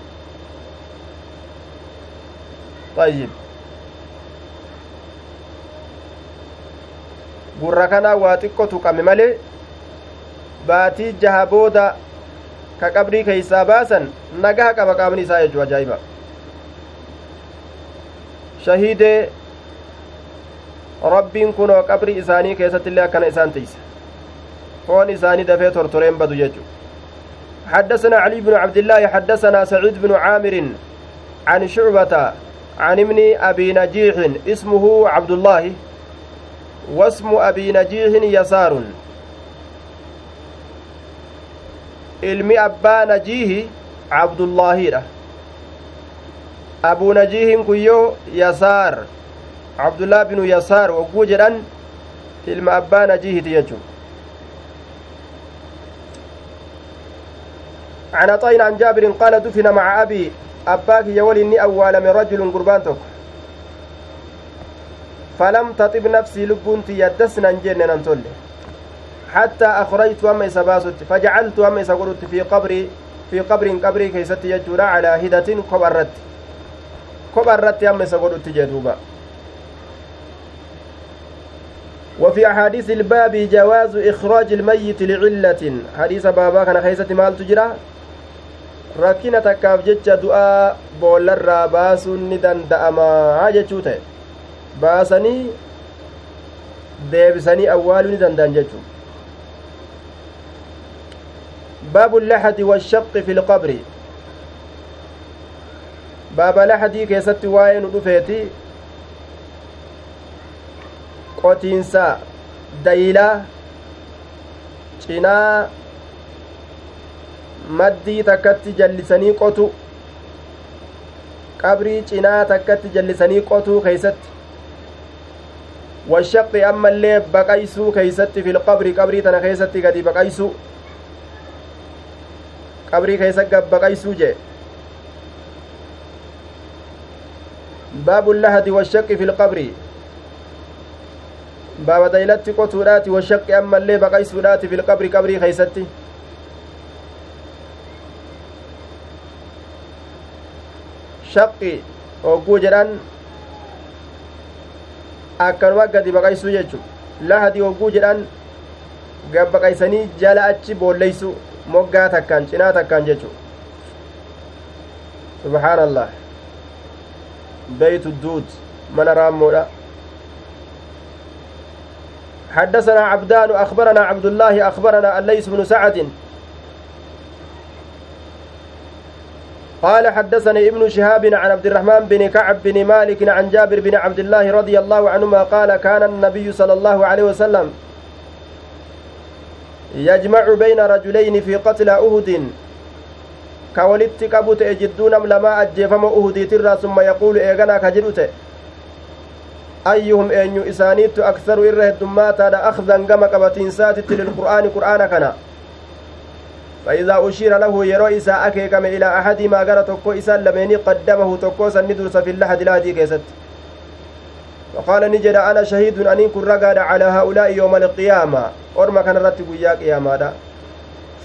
طيب Gurra kanaa waa xiqqoo tuqame malee baatii jaha booda ka qabrii keeysaa baasan nagaha qaba qaamni isaa jechuu ajaa'iba shahiidee rabbiin kunoo qabrii isaanii keessatti illee akkana isaan teeyse foon isaanii dafee tortoreen badu jechu حدثنا علي بن عبد الله حدثنا سعيد بن عامر عن شعبة عن ابن أبي نجيح اسمه عبد الله واسم أبي نجيح يسار ilmi abbaa najiihi cabdullaahiidha abuu najiihin kun yoo yasaar cabdullaa binu yasaar wogguu jedhan ilma abbaa najiihiti jechu عن عطاء عن جابر قال دفن مع أبي أباك يولي أول من رجل قربان تك فلم تطب نفسي لبنتي يدسنا جنن تولي. حتى أخرجت أما إسا باسوت فجعلت أما إسا قلت في قبري في قبر قبري كيست يجورا على هدة كبرت. كبرت أما إسا قلت جدوبا وفي أحاديث الباب جواز إخراج الميت لعلة. حديث بابا كان خيسة مال تجرى rakkina takkaaf jecha du'aa boollarraa baasuun ni danda'amaa jechuu ta'e baasanii deebisanii awwaaluu ni danda'an jechuu baabu laxadi washaqi fi lqabri baaba laxadii keessatti waa'ee nu dhufeeti qotiinsa dayilaa cinaa maddii takkatti jallisanii qotu qabrii cinaa takkatti jallisanii qotuu keeysatti washaqi ammallee baqaysuu keeysatti filqabri qabrii tana keessatti gadi baqaysuu qabrii keessa gabbaqaysuu jee baabu lahadi washaqi filqabri baaba daylatti qotuudhaati washaqi ammallee baqaysuudhaati filqabri qabrii keeysatti shaqqi hogguu jedhan akkanuma gadi baqaysuu jechu lahadi hogguu jedhan gabbaqaysanii jala achi boolleysu moggaa takkaan cinaa takkaan jechu subhaan allah beytu duud mana raammoodha حدثنا عبدان أخبرنا عبد الله أخبرنا الليث بن سعد قال حدثني ابن شهاب عن عبد الرحمن بن كعب بن مالك عن جابر بن عبد الله رضي الله عنهما قال كان النبي صلى الله عليه وسلم يجمع بين رجلين في قتل أهد. كولدت كبوت جدون لما أجفم أهدي ترى ثم يقول إيغنا كجرت أيهم أن إسانيت أكثر إره الدمات أخذا كما كبتين ساتت للقرآن قرآن كنا. فإذا أشير له يرو إساء أكيكم إلى أحد ما قرأ تكو إساء لميني قدمه تكو سندرس في اللحد لا دي كيست. وقال نجد أنا شهيد أن كن رقاد على هؤلاء يوم القيامة. أرما كان رتب يا قيامة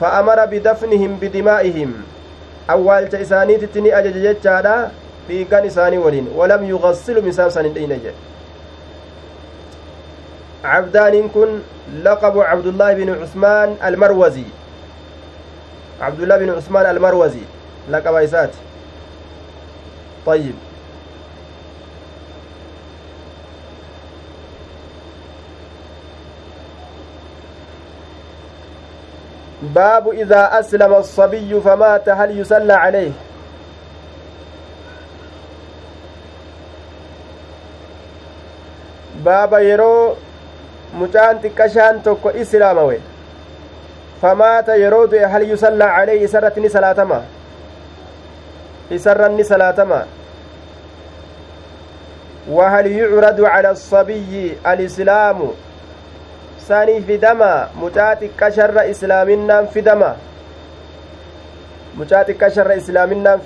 فأمر بدفنهم بدمائهم. أول تإساني تتني أجج جتشادا في كان إساني ولين. ولم يغسل مسام سنين دين عبدان كن لقب عبد الله بن عثمان المروزي. عبد الله بن عثمان المروزي. لقب إسات طيب. باب إذا أسلم الصبي فمات هل يصلى عليه؟ baaba yeroo mucaan xiqqashaan tokko islaamawe famaata yeroo du'e hal yusallaa calayhi isarratti ni salaatama isarran ni salaatama وهل يعرض على الصبي الإسلام ساني في دما متاتي كشر إسلامنا في دما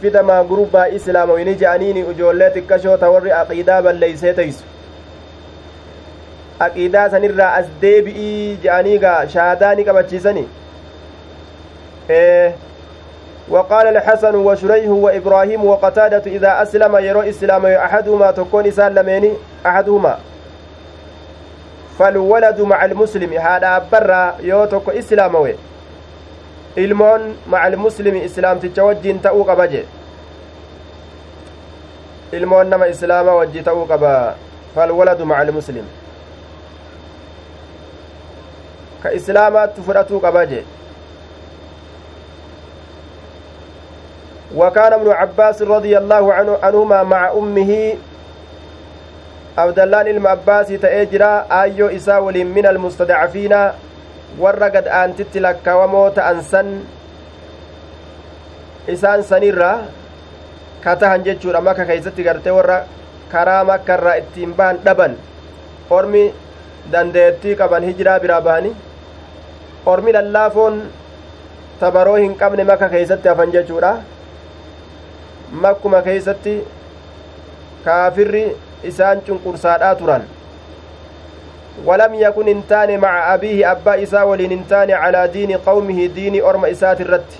في دما غروبا إسلام وينجي أنيني أجولتي كشو توري عقيدة بل ليس تيسو aqiidaa sanirraa as deebi'ii je'anii gaa shaadaa ni qabachiisani وقال الحسن وشريح وإبراهيم وقتادة إذا أسلم يرو إسلام أحدهما تكون إسان لميني أحدهما فالولد مع المسلم هذا برا يو تكو إسلاموي ilmoon maca almuslimi islaamticha wajjiin ta'uu qaba je ilmoon nama islaama wajji ta'uu qaba falwaladu maca almuslim ka islaamaatti fudhatuu qaba je وكان ابن عباس رضي الله عنه عنهما مع أمه الله ilma abbaasii ta'ee jira aayyoo isaa waliin min almustadcafiina warra gad aantitti lakkawamoo ta'an san isaan sanirra katahan jechuudha maka keeysatti gartee warra karaa makkarraa ittiin bahan dhaban ormi dandeettii qaban hijiraa biraa bahanii ormi lallaafoon tabaroo hin qabne maka keeysatti hafan jechuudha makkuma keeysatti kaafirri isaan cunqursaadhaa turan. ولم يكن انتان مع أبيه أبا إساء ولين انتان على دين قومه دين أرم إسات الرت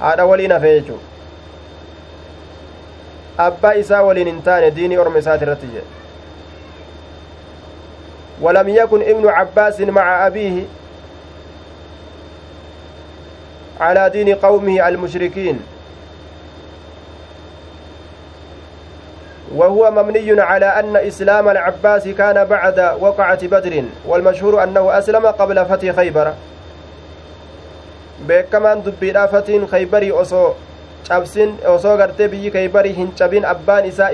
هذا ولين فيجو. أبا إساء ولين انتان دين أرم إسات الرت ولم يكن ابن عباس مع أبيه على دين قومه المشركين. وهو مبني على أن إسلام العباس كان بعد وقعة بدر والمشهور أنه أسلم قبل فتح خيبر. beekamaan dubbiidha fatiin khaybarii osoo cabsin osoo gartee biyyi khaybarii hin cabin abbaan isaa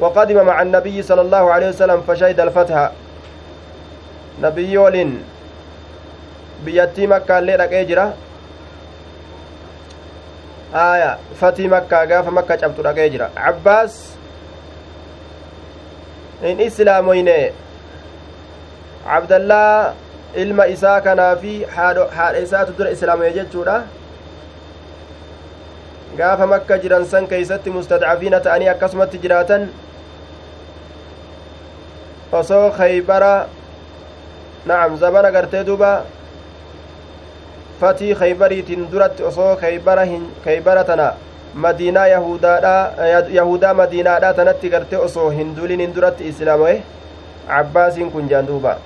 وقدم مع النبي صلى الله عليه وسلم فشهد الفتح. نبي ولين بيتي مكة اللي jira aya fatii makkaa gaafa makka cabtu dhaqee jira cabbaas hin islaamoyne cabdallaa ilma isaa kanaa fi haadha isaatu dura islaamoye jechuudha gaafa makka jiran san keeysatti mustadcafiina ta'anii akkasumatti jiraatan osoo kaybara nacam zabana gartee duba fatii kaybariitiin duratti osoo kaybara tana madiinaa yahudaa madiinaadha tanatti garte osoo hin duulinin duratti islaamoe cabbaasiin kun jaan duuba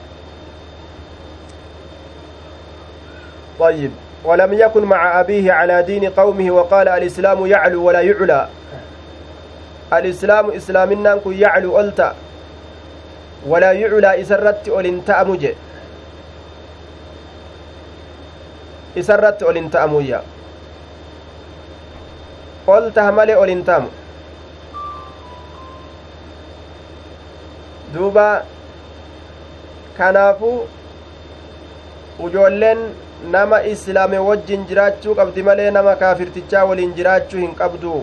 طيب ولم يكن مع أبيه على دين قومه وقال الإسلام يعلو ولا يعلى الإسلام إسلامنا يعلو ألتا ولا يعلى إسرت أولنتا مجئ isarratti ol hin ta'amuyya ol taha malee ol ta'amu duuba kanaafuu ujoolleen nama islaame wajjin jiraachuu qabdi malee nama kaafirtichaa waliin jiraachuu hin qabdu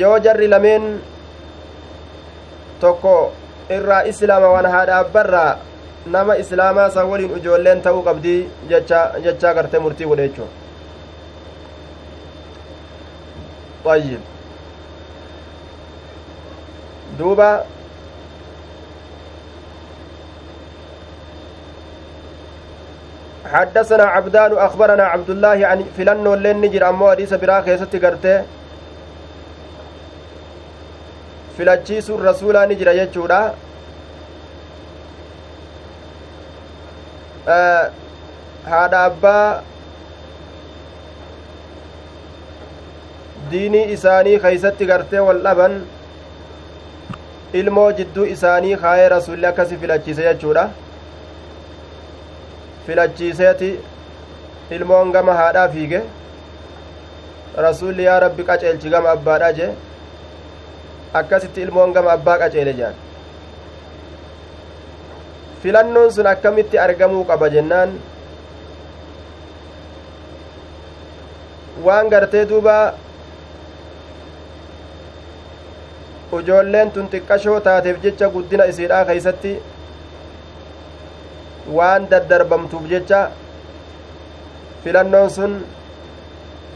yoo jarri lameen tokko irraa islaama waan haadha abbarraa nama islaamaa san waliin ijoolleen ta'uu qabdii jechaa gartee murtii godhe jechuun طيب دوبا حدثنا عبدان أخبرنا عبد الله عن فلان لين نجر أمو حديث برا خيست قرته فلتشيس الرسول نجر يجورا haadha abbaa diinii isaanii keeysatti gartee wal dhaban ilmoo jidduu isaanii kaayee rasulli akkasi filachiise jechuudha filachiiseeti ilmoon gama haadhaa fiige rasulli yaa rabbi qaceelchi gama abbaadha jee akkasitti ilmoon gama abbaa qaceele jedhan filannoon sun akkamitti argamuu qaba jennaan waan gartee duuba ujoolleen tun xiqqashoo taateef jecha guddina isiidhaa keeysatti waan daddarbamtuuf jecha filannoon sun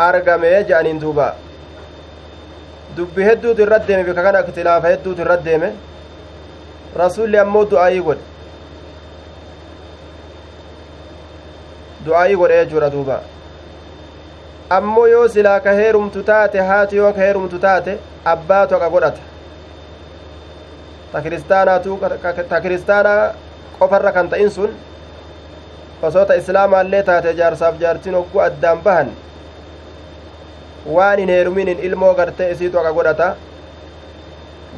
argame je'aniin duuba dubbi hedduutu irra deeme bika kana ikhtilaafa hedduutu irra deeme rasulli ammoo du'aayii godhe du'aayii godhe jechuudha duuba ammoo yoo silaa ka heerumtu taate haati yoo ka heerumtu taate abbaatu haqa godhata ta kiristaanaatu ta kiristaanaa qofarra kan ta'in sun osoo ta islaamaallee taate jaarsaaf jaartiin hogguu addaan bahan waan hin heeruminin ilmoo gartee isiitu haqa godhata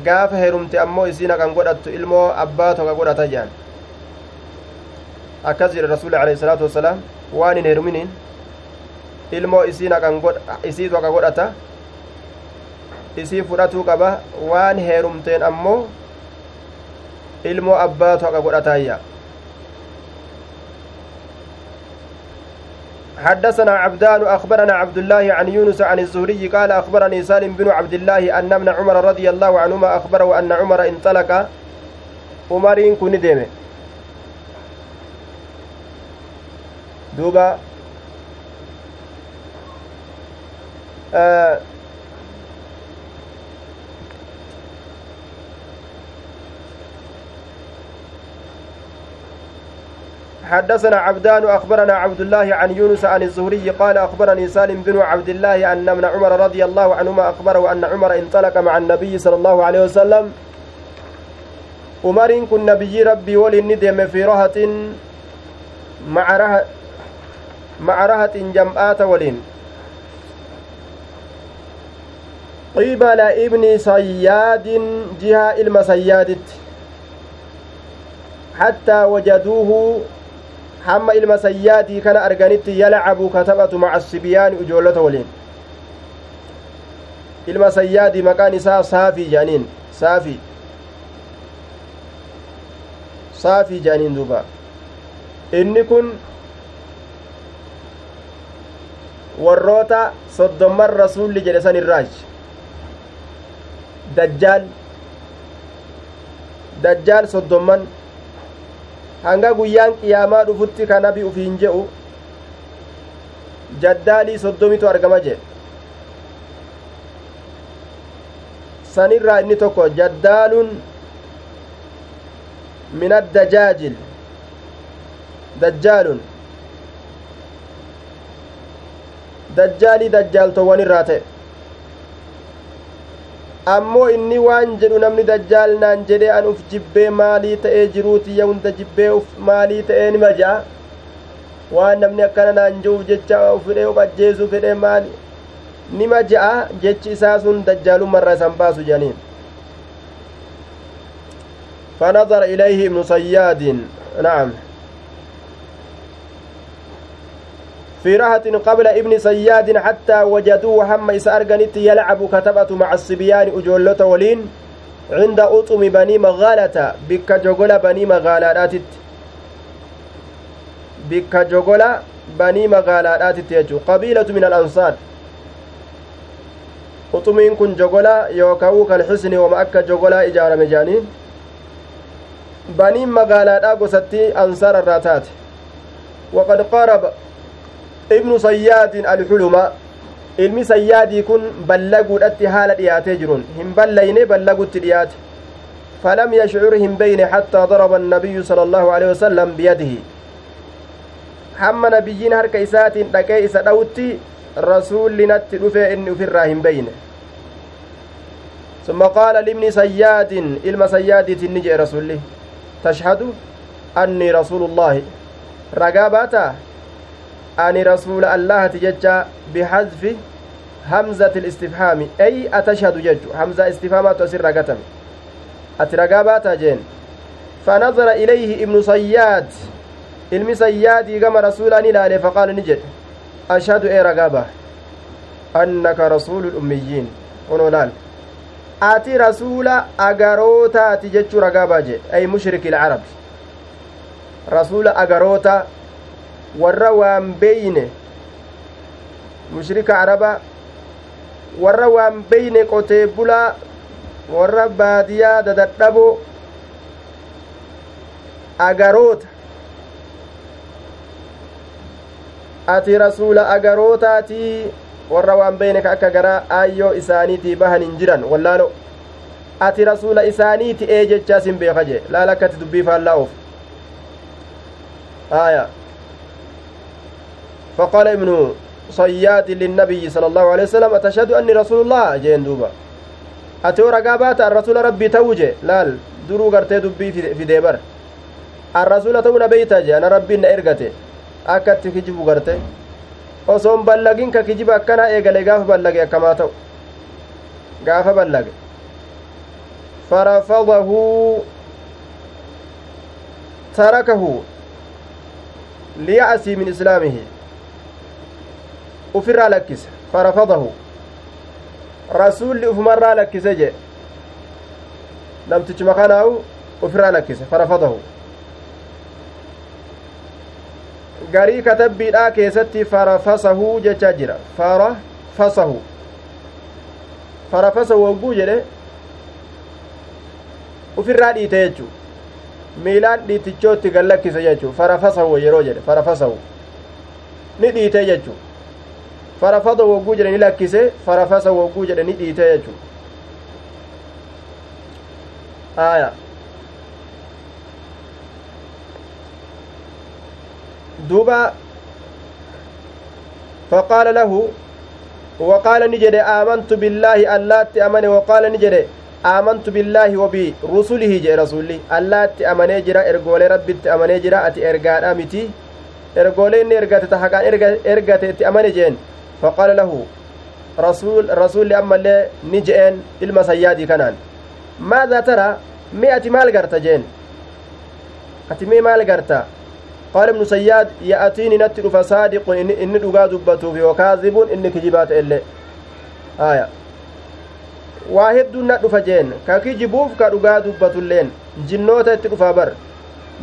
gaafa heerumte ammoo isiin haqan godhattu ilmoo abbaatu haqa godhata jedhan akkas jedhe rasuuli alayhi salaatu wassalaam waan hin heeruminiin ilmoo isii isiitu haqa godhata isii fudhatuu qaba waan heerumteen ammoo ilmoo abbaatu haqa godhataayya حدثنا عبدان أخبرنا عبد الله عن يونس عن الزهري قال أخبرني سالم بن عبد الله أن ابن عمر رضي الله عنهما أخبره أن عمر انطلق عمر كن ديمه duuba آه. حدثنا عبدان أخبرنا عبد الله عن يونس عن الزهري قال أخبرني سالم بن عبد الله أن ابن عمر رضي الله عنهما أخبره أن عمر انطلق مع النبي صلى الله عليه وسلم. أمر كن نبي ربي ولي في رهة مع رهة مع رهة جمعات ولين قبل ابن صياد جهة المسيادت حتى وجدوه hamma ilma sayyaatii kana arganitti yalcabu katabatu maca asibiyaani ijoollota waliin ilma sayyaadii maqaan isaa saafii jedhaniin saafii saafii jedhaniin duuba inni kun warroota soddomman rasuulli jedhe san irraaj dajjaal dajjaal soddomman hanga guyyaan qiyaamaa dhufutti ka nabi ufiin je'u jaddaalii soddomitu argama jee sanirraa inni tokko jaddaalun min addajaajil dajjaalun dajjaalii dajjaaltowwan irraa ta'e ammoo inni waan jedhu namni dajjaal naan jedhee an uf jibbee maalii ta'ee jiruutiyya hunda jibbee uf maalii ta'ee nima ja'a waan namni akkana naan je'uuf jecha fedhee uf ajjeesuu fedhee maali nima ja'a jechi isaa sun dajjaalummarra isan baasu jedhaniin فنظر إليه ابن صياد نعم في رهة قبل ابن صياد حتى وجدوه هم إسا أرغنت يلعب كتبة مع الصبيان أجولة ولين عند أطم بني مغالة. بك جغل بني مغالات بك جغل بني مغالات يجو قبيلة من الأنصار. أطمين كن جغل يوكاو كالحسن وما أكا جغل إجارة مجانين. بني مغالات أقصتي أنصار الراتات. وقد قارب ibnu sayyaadin alxuluma ilmi sayyaadii kun ballaguudhatti haala dhiyaatee jiruun hin ballayne ballagutti dhiyaate falam yashcur hin beyne xattaa daraba annabiyyu sala allahu alehi wasalam biyadihi hamma nabiyyiin harka isaatiin dhaqee isa dhawutti rasuullinatti dhufee inni ufirraa hin beyne ثم قال لابن سياد إلما سياد تنجي رسوله تشهد أني رسول الله رقاباتا ani rasuula allahati jecha bihadfi hamzati listifhaami ay atashhadu jechu hamza istifhaamaatu asirra gatame ati ragaa baataa jeen fanadara ilayhi ibnu sayyaad ilmi sayyaadii gama rasuulaan ilaale faqaala ni jedhe ashhadu ee ragaa baa annaka rasuulu lummiyiin kunoo laal ati rasuula agarootaati jechuu ragaa baa jee ay mushriki ilcarabi rasuula agaroota warra waan beeyne mushrika araba warra waan beeyne qotee bulaa warra baadiyaa dadadhaboo agaroota ati rasuula agarootaatii warra waan beeyne ka akka garaa aayyoo isaaniitii bahan hin jiran wallaalo ati rasuula isaaniiti ee jechaas hin beeka jee laala akkati dubbii faallaa oof aya فقال ابن صياد للنبي صلى الله عليه وسلم أتشهد أني رسول الله؟ جين دوبا. أتو رقابات الرسول ربي توجه. لال درو غرتي دبي في ديبر. الرسول تو نبيتا؟ جي أنا ربي نإرغتي أكت كجبو غرتي. osoon ballagin ka kijiba akkana eegale gaafa ballage akkamaa ta'u gaafa ballage farafadahu tarakahu liya'asii min islaamihi ufirraa lakkise farafadahu rasuulli ufumarraa lakkise jee namtichuma kanaawu ufirraa lakkise farafadahu garii katabbiidhaa keessatti farafasahu jechaa jira farafasahu farafasahu wogguu jedhe ufirraa dhiite jechuu miilaan dhiitichootti gallakkise jechuu farafasahu yeroo jedhe farafasahu ni dhiite jechuu farafada wogguu jedhe ni lakkise farafasa wogguu jedhe ni dhiite jechu aya duuba faqaala lahu waqaala ni jedhe aamantu billaahi allaatti amane waqaala ni jedhe aamantu billaahi wabi rusulihi jedhe rasulli allaatti amanee jira ergoolee rabbitti amanee jira ati ergaadha miti ergoolee inni ergate ta haqaan ergate itti amane jeen faqaala lahu rasuulli ammallee ni je'een ilma sayyaadii kanaan maadaa tara mi ati maal garta jeen ati mi maal garta qaala ibnu sayyaad ya'atiini natti dhufa saadiqun inni dhugaa dubbatuuf yookaazibun inni kijibaa ta'ellee aya waa hedduun na dhufa jeen ka kijibuuf ka dhugaa dubbatulleen jinnoota itti dhufaa bar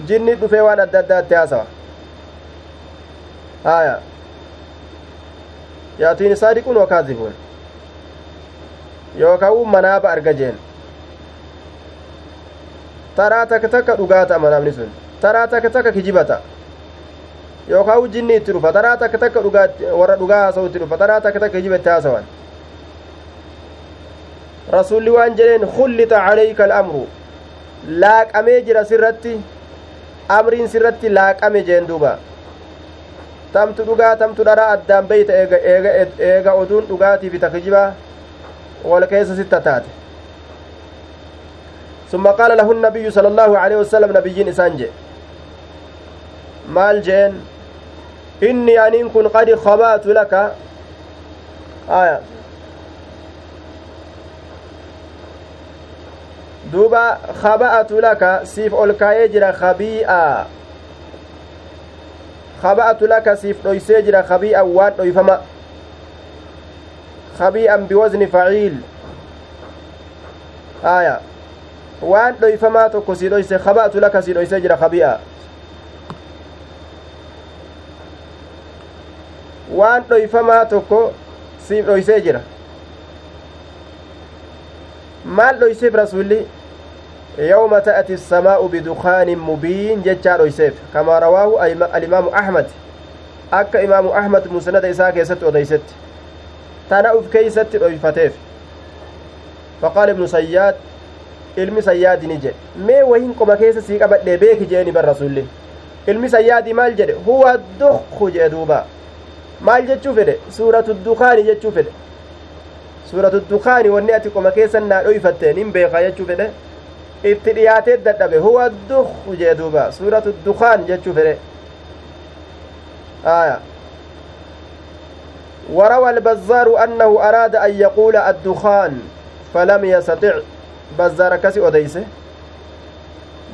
jinni dhufee waan adda addaatti haasawa aya yaatiini saadiquun wakaazibun yookaan manaaba arga jeen taraa takka takka dhugaa ta'a manaabni sun taraa takka takka kijibata yookaan jinni itti dhufa taraa takka takka dhugaa warra dhugaa haasa'u itti dhufa taraa takka takka kijiba itti haasawan rasuulli waan jedheen khullita calayka al'amru laaqamee jira sirratti amriin sirratti laaqame jeen duuba tamtu dhugaa tamtu dharaa addaan beeyta eega oduun dhugaatiifi takijibaa wal keessa sitta taate ثم قال له النبي صلى الله عليه وسلم نبيين إسانجي مال جين إني أن كن قد خبأت لك آية دوبا خبأت لك سيف أولكاية جرا خبيئة خبأت لك سيف دويسي جرا خبيئة وان دويفما خبيئا بوزن فعيل آية tokko si dhoyse kaba'atu laka si dhoysee jira kabi'a waan dhoyfamaa tokko siif dhoysee jira maal dhoyseef rasulli ta'ati الsamaa'u bidukaanin mubiin jechaa dhoyseef kamaa rawaahu alimaamu ahmad akka imaamu ahmad musnada isaa keessatti odeysetti tana uf keeysatti dhoyfateef faqaala ibnu sayyaad ilmi sayyaadini jedhe mee wahin qoma keessa sii qabadhee beeki jeeni bar rasulli ilmi sayyaadii maal jedhe huwa dukku jedhe duuba maal jechuu fedhe suuratu dukaani jechuu fedhe suuratu dukaani wanni ati qoma keessan naa dhoyfatteen hin beeka jechuu fedhe itti dhiyaatee dadhabe huwa dukku jedhe duuba suuratu dukaan jechuu fedhe آية وروى البزار أنه أراد أن يقول الدخان فلم يستطع bazzaar akkasi odeyse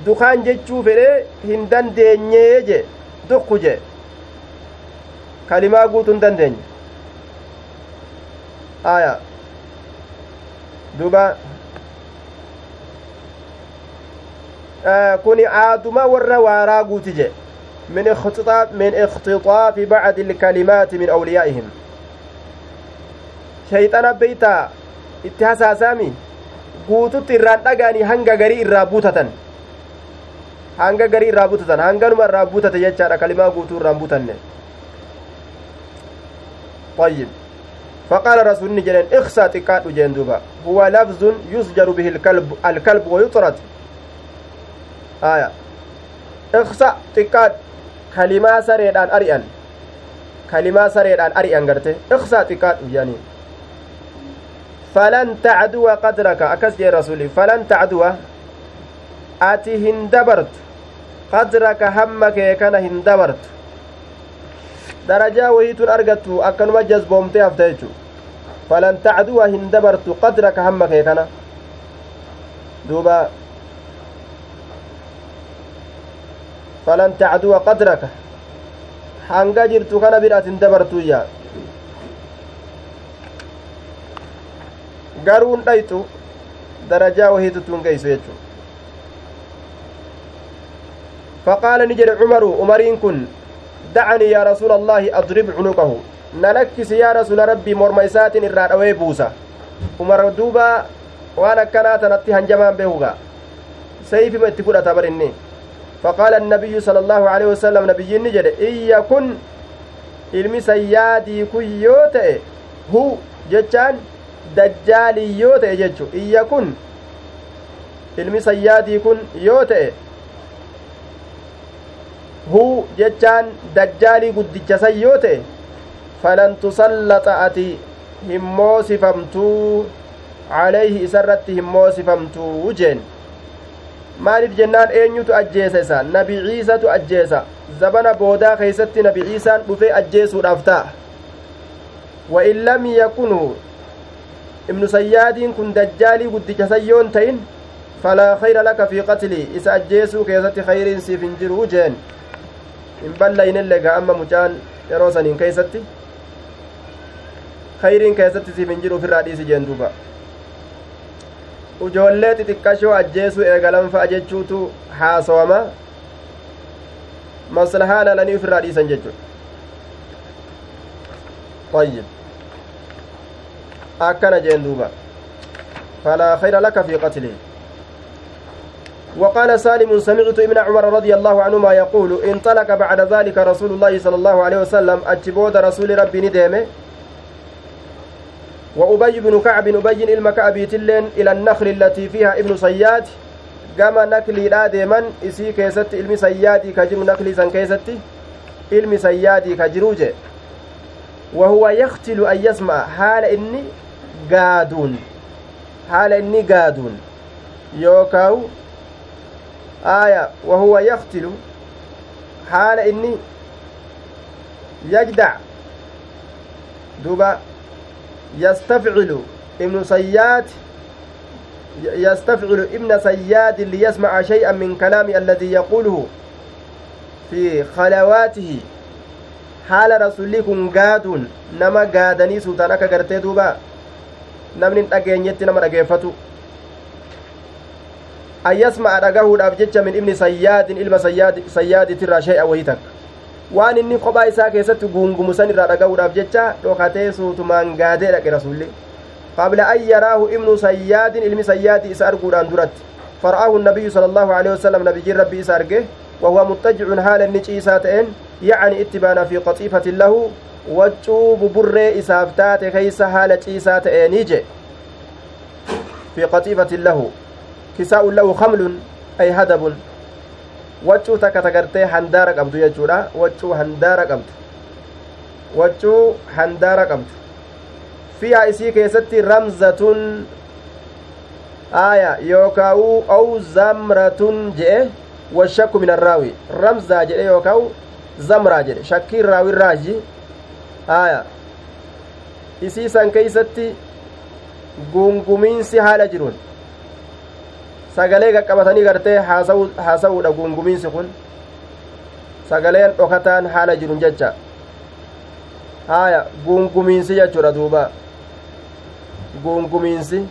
dukaan jechuu fedhe hin dandeenyee je dukku je kalimaa guutuu hin dandeenye aya duba warra waaraa guuti je من اختطاف من اختطاف بعض الكلمات من أوليائهم شيطان بيتا اتهاسا سامي hanga garii irraa buutatan hanga garii irraa buutatan hanganuma irraa buutate jechaadha kalimaa guutuu irraan buutanne طيب فقال رسول جلين اخسى تقاد جين دوبا هو لفظ يسجر به الكلب الكلب ويطرد اخسى تقاد كلمة سريدان أريان كلمة سريدان أريان قرته اخسى تقاد يعني falan tacduwa qadraka akkas jee rasuli falan tacduwa ati hin dabartu qadraka hamma kee kana hin dabartu darajaa wahiitun argattu akkanuma jazboomtee hafta jechu falan tacduwa hin dabartu qadraka hamma kee kana duuba kana bira atin dabartuyya garuun dhayxu darajaa wahiitutuun geeysu jechu faqaala ni jedhe cumaru umariin kun dacanii yaa rasuula allaahi adrib cunuqahu nalakkisi yaa rasuula rabbii morma isaatiin irraa dhawee buusa umar duuba waan akkanaa tanatti hanjamaan beekuga sayfima itti fudhata bar inni فقال النبي صلى الله عليه وسلم نبي نجد إن يكن yoo ta'e jechu iyya kun ilmi sayyaadii kun yoo ta'e huu jechaan dajjaalii guddicha san yoo ta'e falan tusallaxa ati hin moosifamtuu calayhi isarratti hin moosifamtuu jeen maaliif jennaan eenyutu ajjeesa isa nabi ciisatu ajjeesa zabana boodaa keeysatti nabi ciisaan dhufe ajjeesuudhaaf ta'a wa in lam yakunuu ibnu sayyaadiin kun dajjaalii guddicha sayyoon ta'in falaa khayra laka fi qatlii isa ajjeesuu keessatti khayriin siif hin jiruu jeen hin ballayinillee amma mucaan yeroo saniin keeysatti khayriin keessatti siif hin jiru ofirraa dhiisi jeen duuba ujoollee xixiqqashoo ajjeesuu eegalanfa'a jechuutu haasawama maslahaa lalanii ofirraa dhiisan jechuudha طيب akkana jeen duuba falaa khayra laka fi qatlihi وقال سالم سمعت ابن عمر رضي الله عنهما يقول انطلق بعد ذلك رسول الله صلى الله عليه وسلم أجبود رسول ربي نديمه وأبي بن كعب أبي إلما كعبي تلين إلى النخل التي فيها ابن صياد gama nakliidha deeman isii keessatti ilmi sayyaadii ka jiru naklii san keessatti ilmi sayyaadii ka jiruu je wahuwa yaktilu an yasma'a haala inni gaaduun haala inni gaaduun yookaawu aaya wahuwa yaktilu haala inni yastafcilu ibnu sayyaad يستفعل ابن سياد ليسمع شيئا من كلام الذي يقوله في خلواته kun gaaduun nama gaadanii suutaan akka gartee duuba namni hin dhageenyetti nama dhageeffatu an yasma'a dhagahuudhaaf jecha min ibni sayyaadin ilma sayyaaditirraa shay'a wayii takka waan inni kophaa isaa keessatti guungumu san irraa dhagahuudhaaf jecha dhokatee suutumaan gaadee dhaqe rasulli قبل أن يراه ابن سياد علم سياد إسأرقود أن درت فرآه النبي صلى الله عليه وسلم نبي ربي إسأرقه وهو متجع حال النجيساتين يعني اتبانا في قطيفة له وجوب بر إسافتات كيس حال جيساتين يجي في قطيفة له كساء له خمل أي هدب wachuu takka tagartee handaara qabdu jechuudha wachuu handaara qabdu wachuu handaara qabdu fiihaa isii keessatti ramzatun aaya yookaa'u aw zamratun je'e washakku min arraawi ramzaa jedhe yookaa'u zamraa jedhe shakkiin raawirraaji aaya isii san keeysatti gungumiinsi haala jiruun sagalee qaqqabatanii gartee haasa'uudha gungumiinsi kun sagaleen dhokataan haala jirun jecha haaya gungumiinsi jechuudha duuba gungumiinsi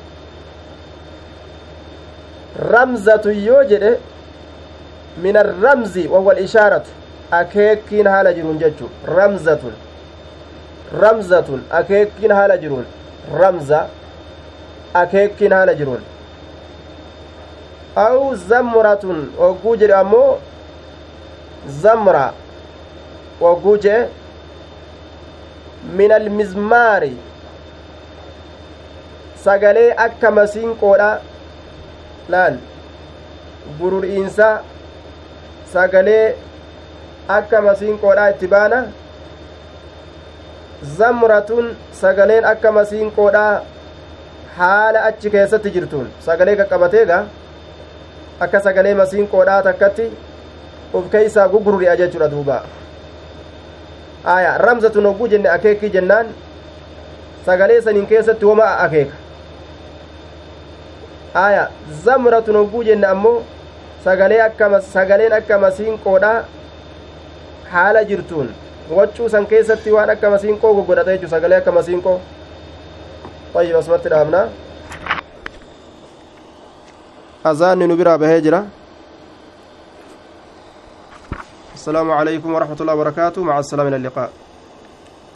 ramzatu yoo jedhe min arramzi wahuwa alishaaratu akeekkiin haala jiruun jechu ramzatun ramzatun akeekkiin haala jiruun ramza akeekkiin haala jiruun aw zamratun wogguu jedhe ammoo zamra wogguu jedhe min almizmaari sagalee akka masiinqoodha laal gururi'iinsa sagalee akka masiinqoodha itti baana zamratun sagaleen akka masiinqoodha haala achi keessatti jirtuun sagalee qaqqabateega akka sagalee masiinqoodhaa takkatti uf keeysaa gugururi'a jechuudha duuba aya ramzatun hogguu jenne akeekii jennaan sagalee saniin keessatti woma akeeka aya zamratun hogguu jenne ammoo sagalee akka sagaleen akka masiinqoodha haala jirtuun waccuu san keessatti waan akka masiinqoo goggodhata jechuu sagalee akka masiinqoo طيب asumatti dhaabna azaanni nu biraa السلام عليكم ورحمة الله وبركاته. مع السلامة إلى اللقاء.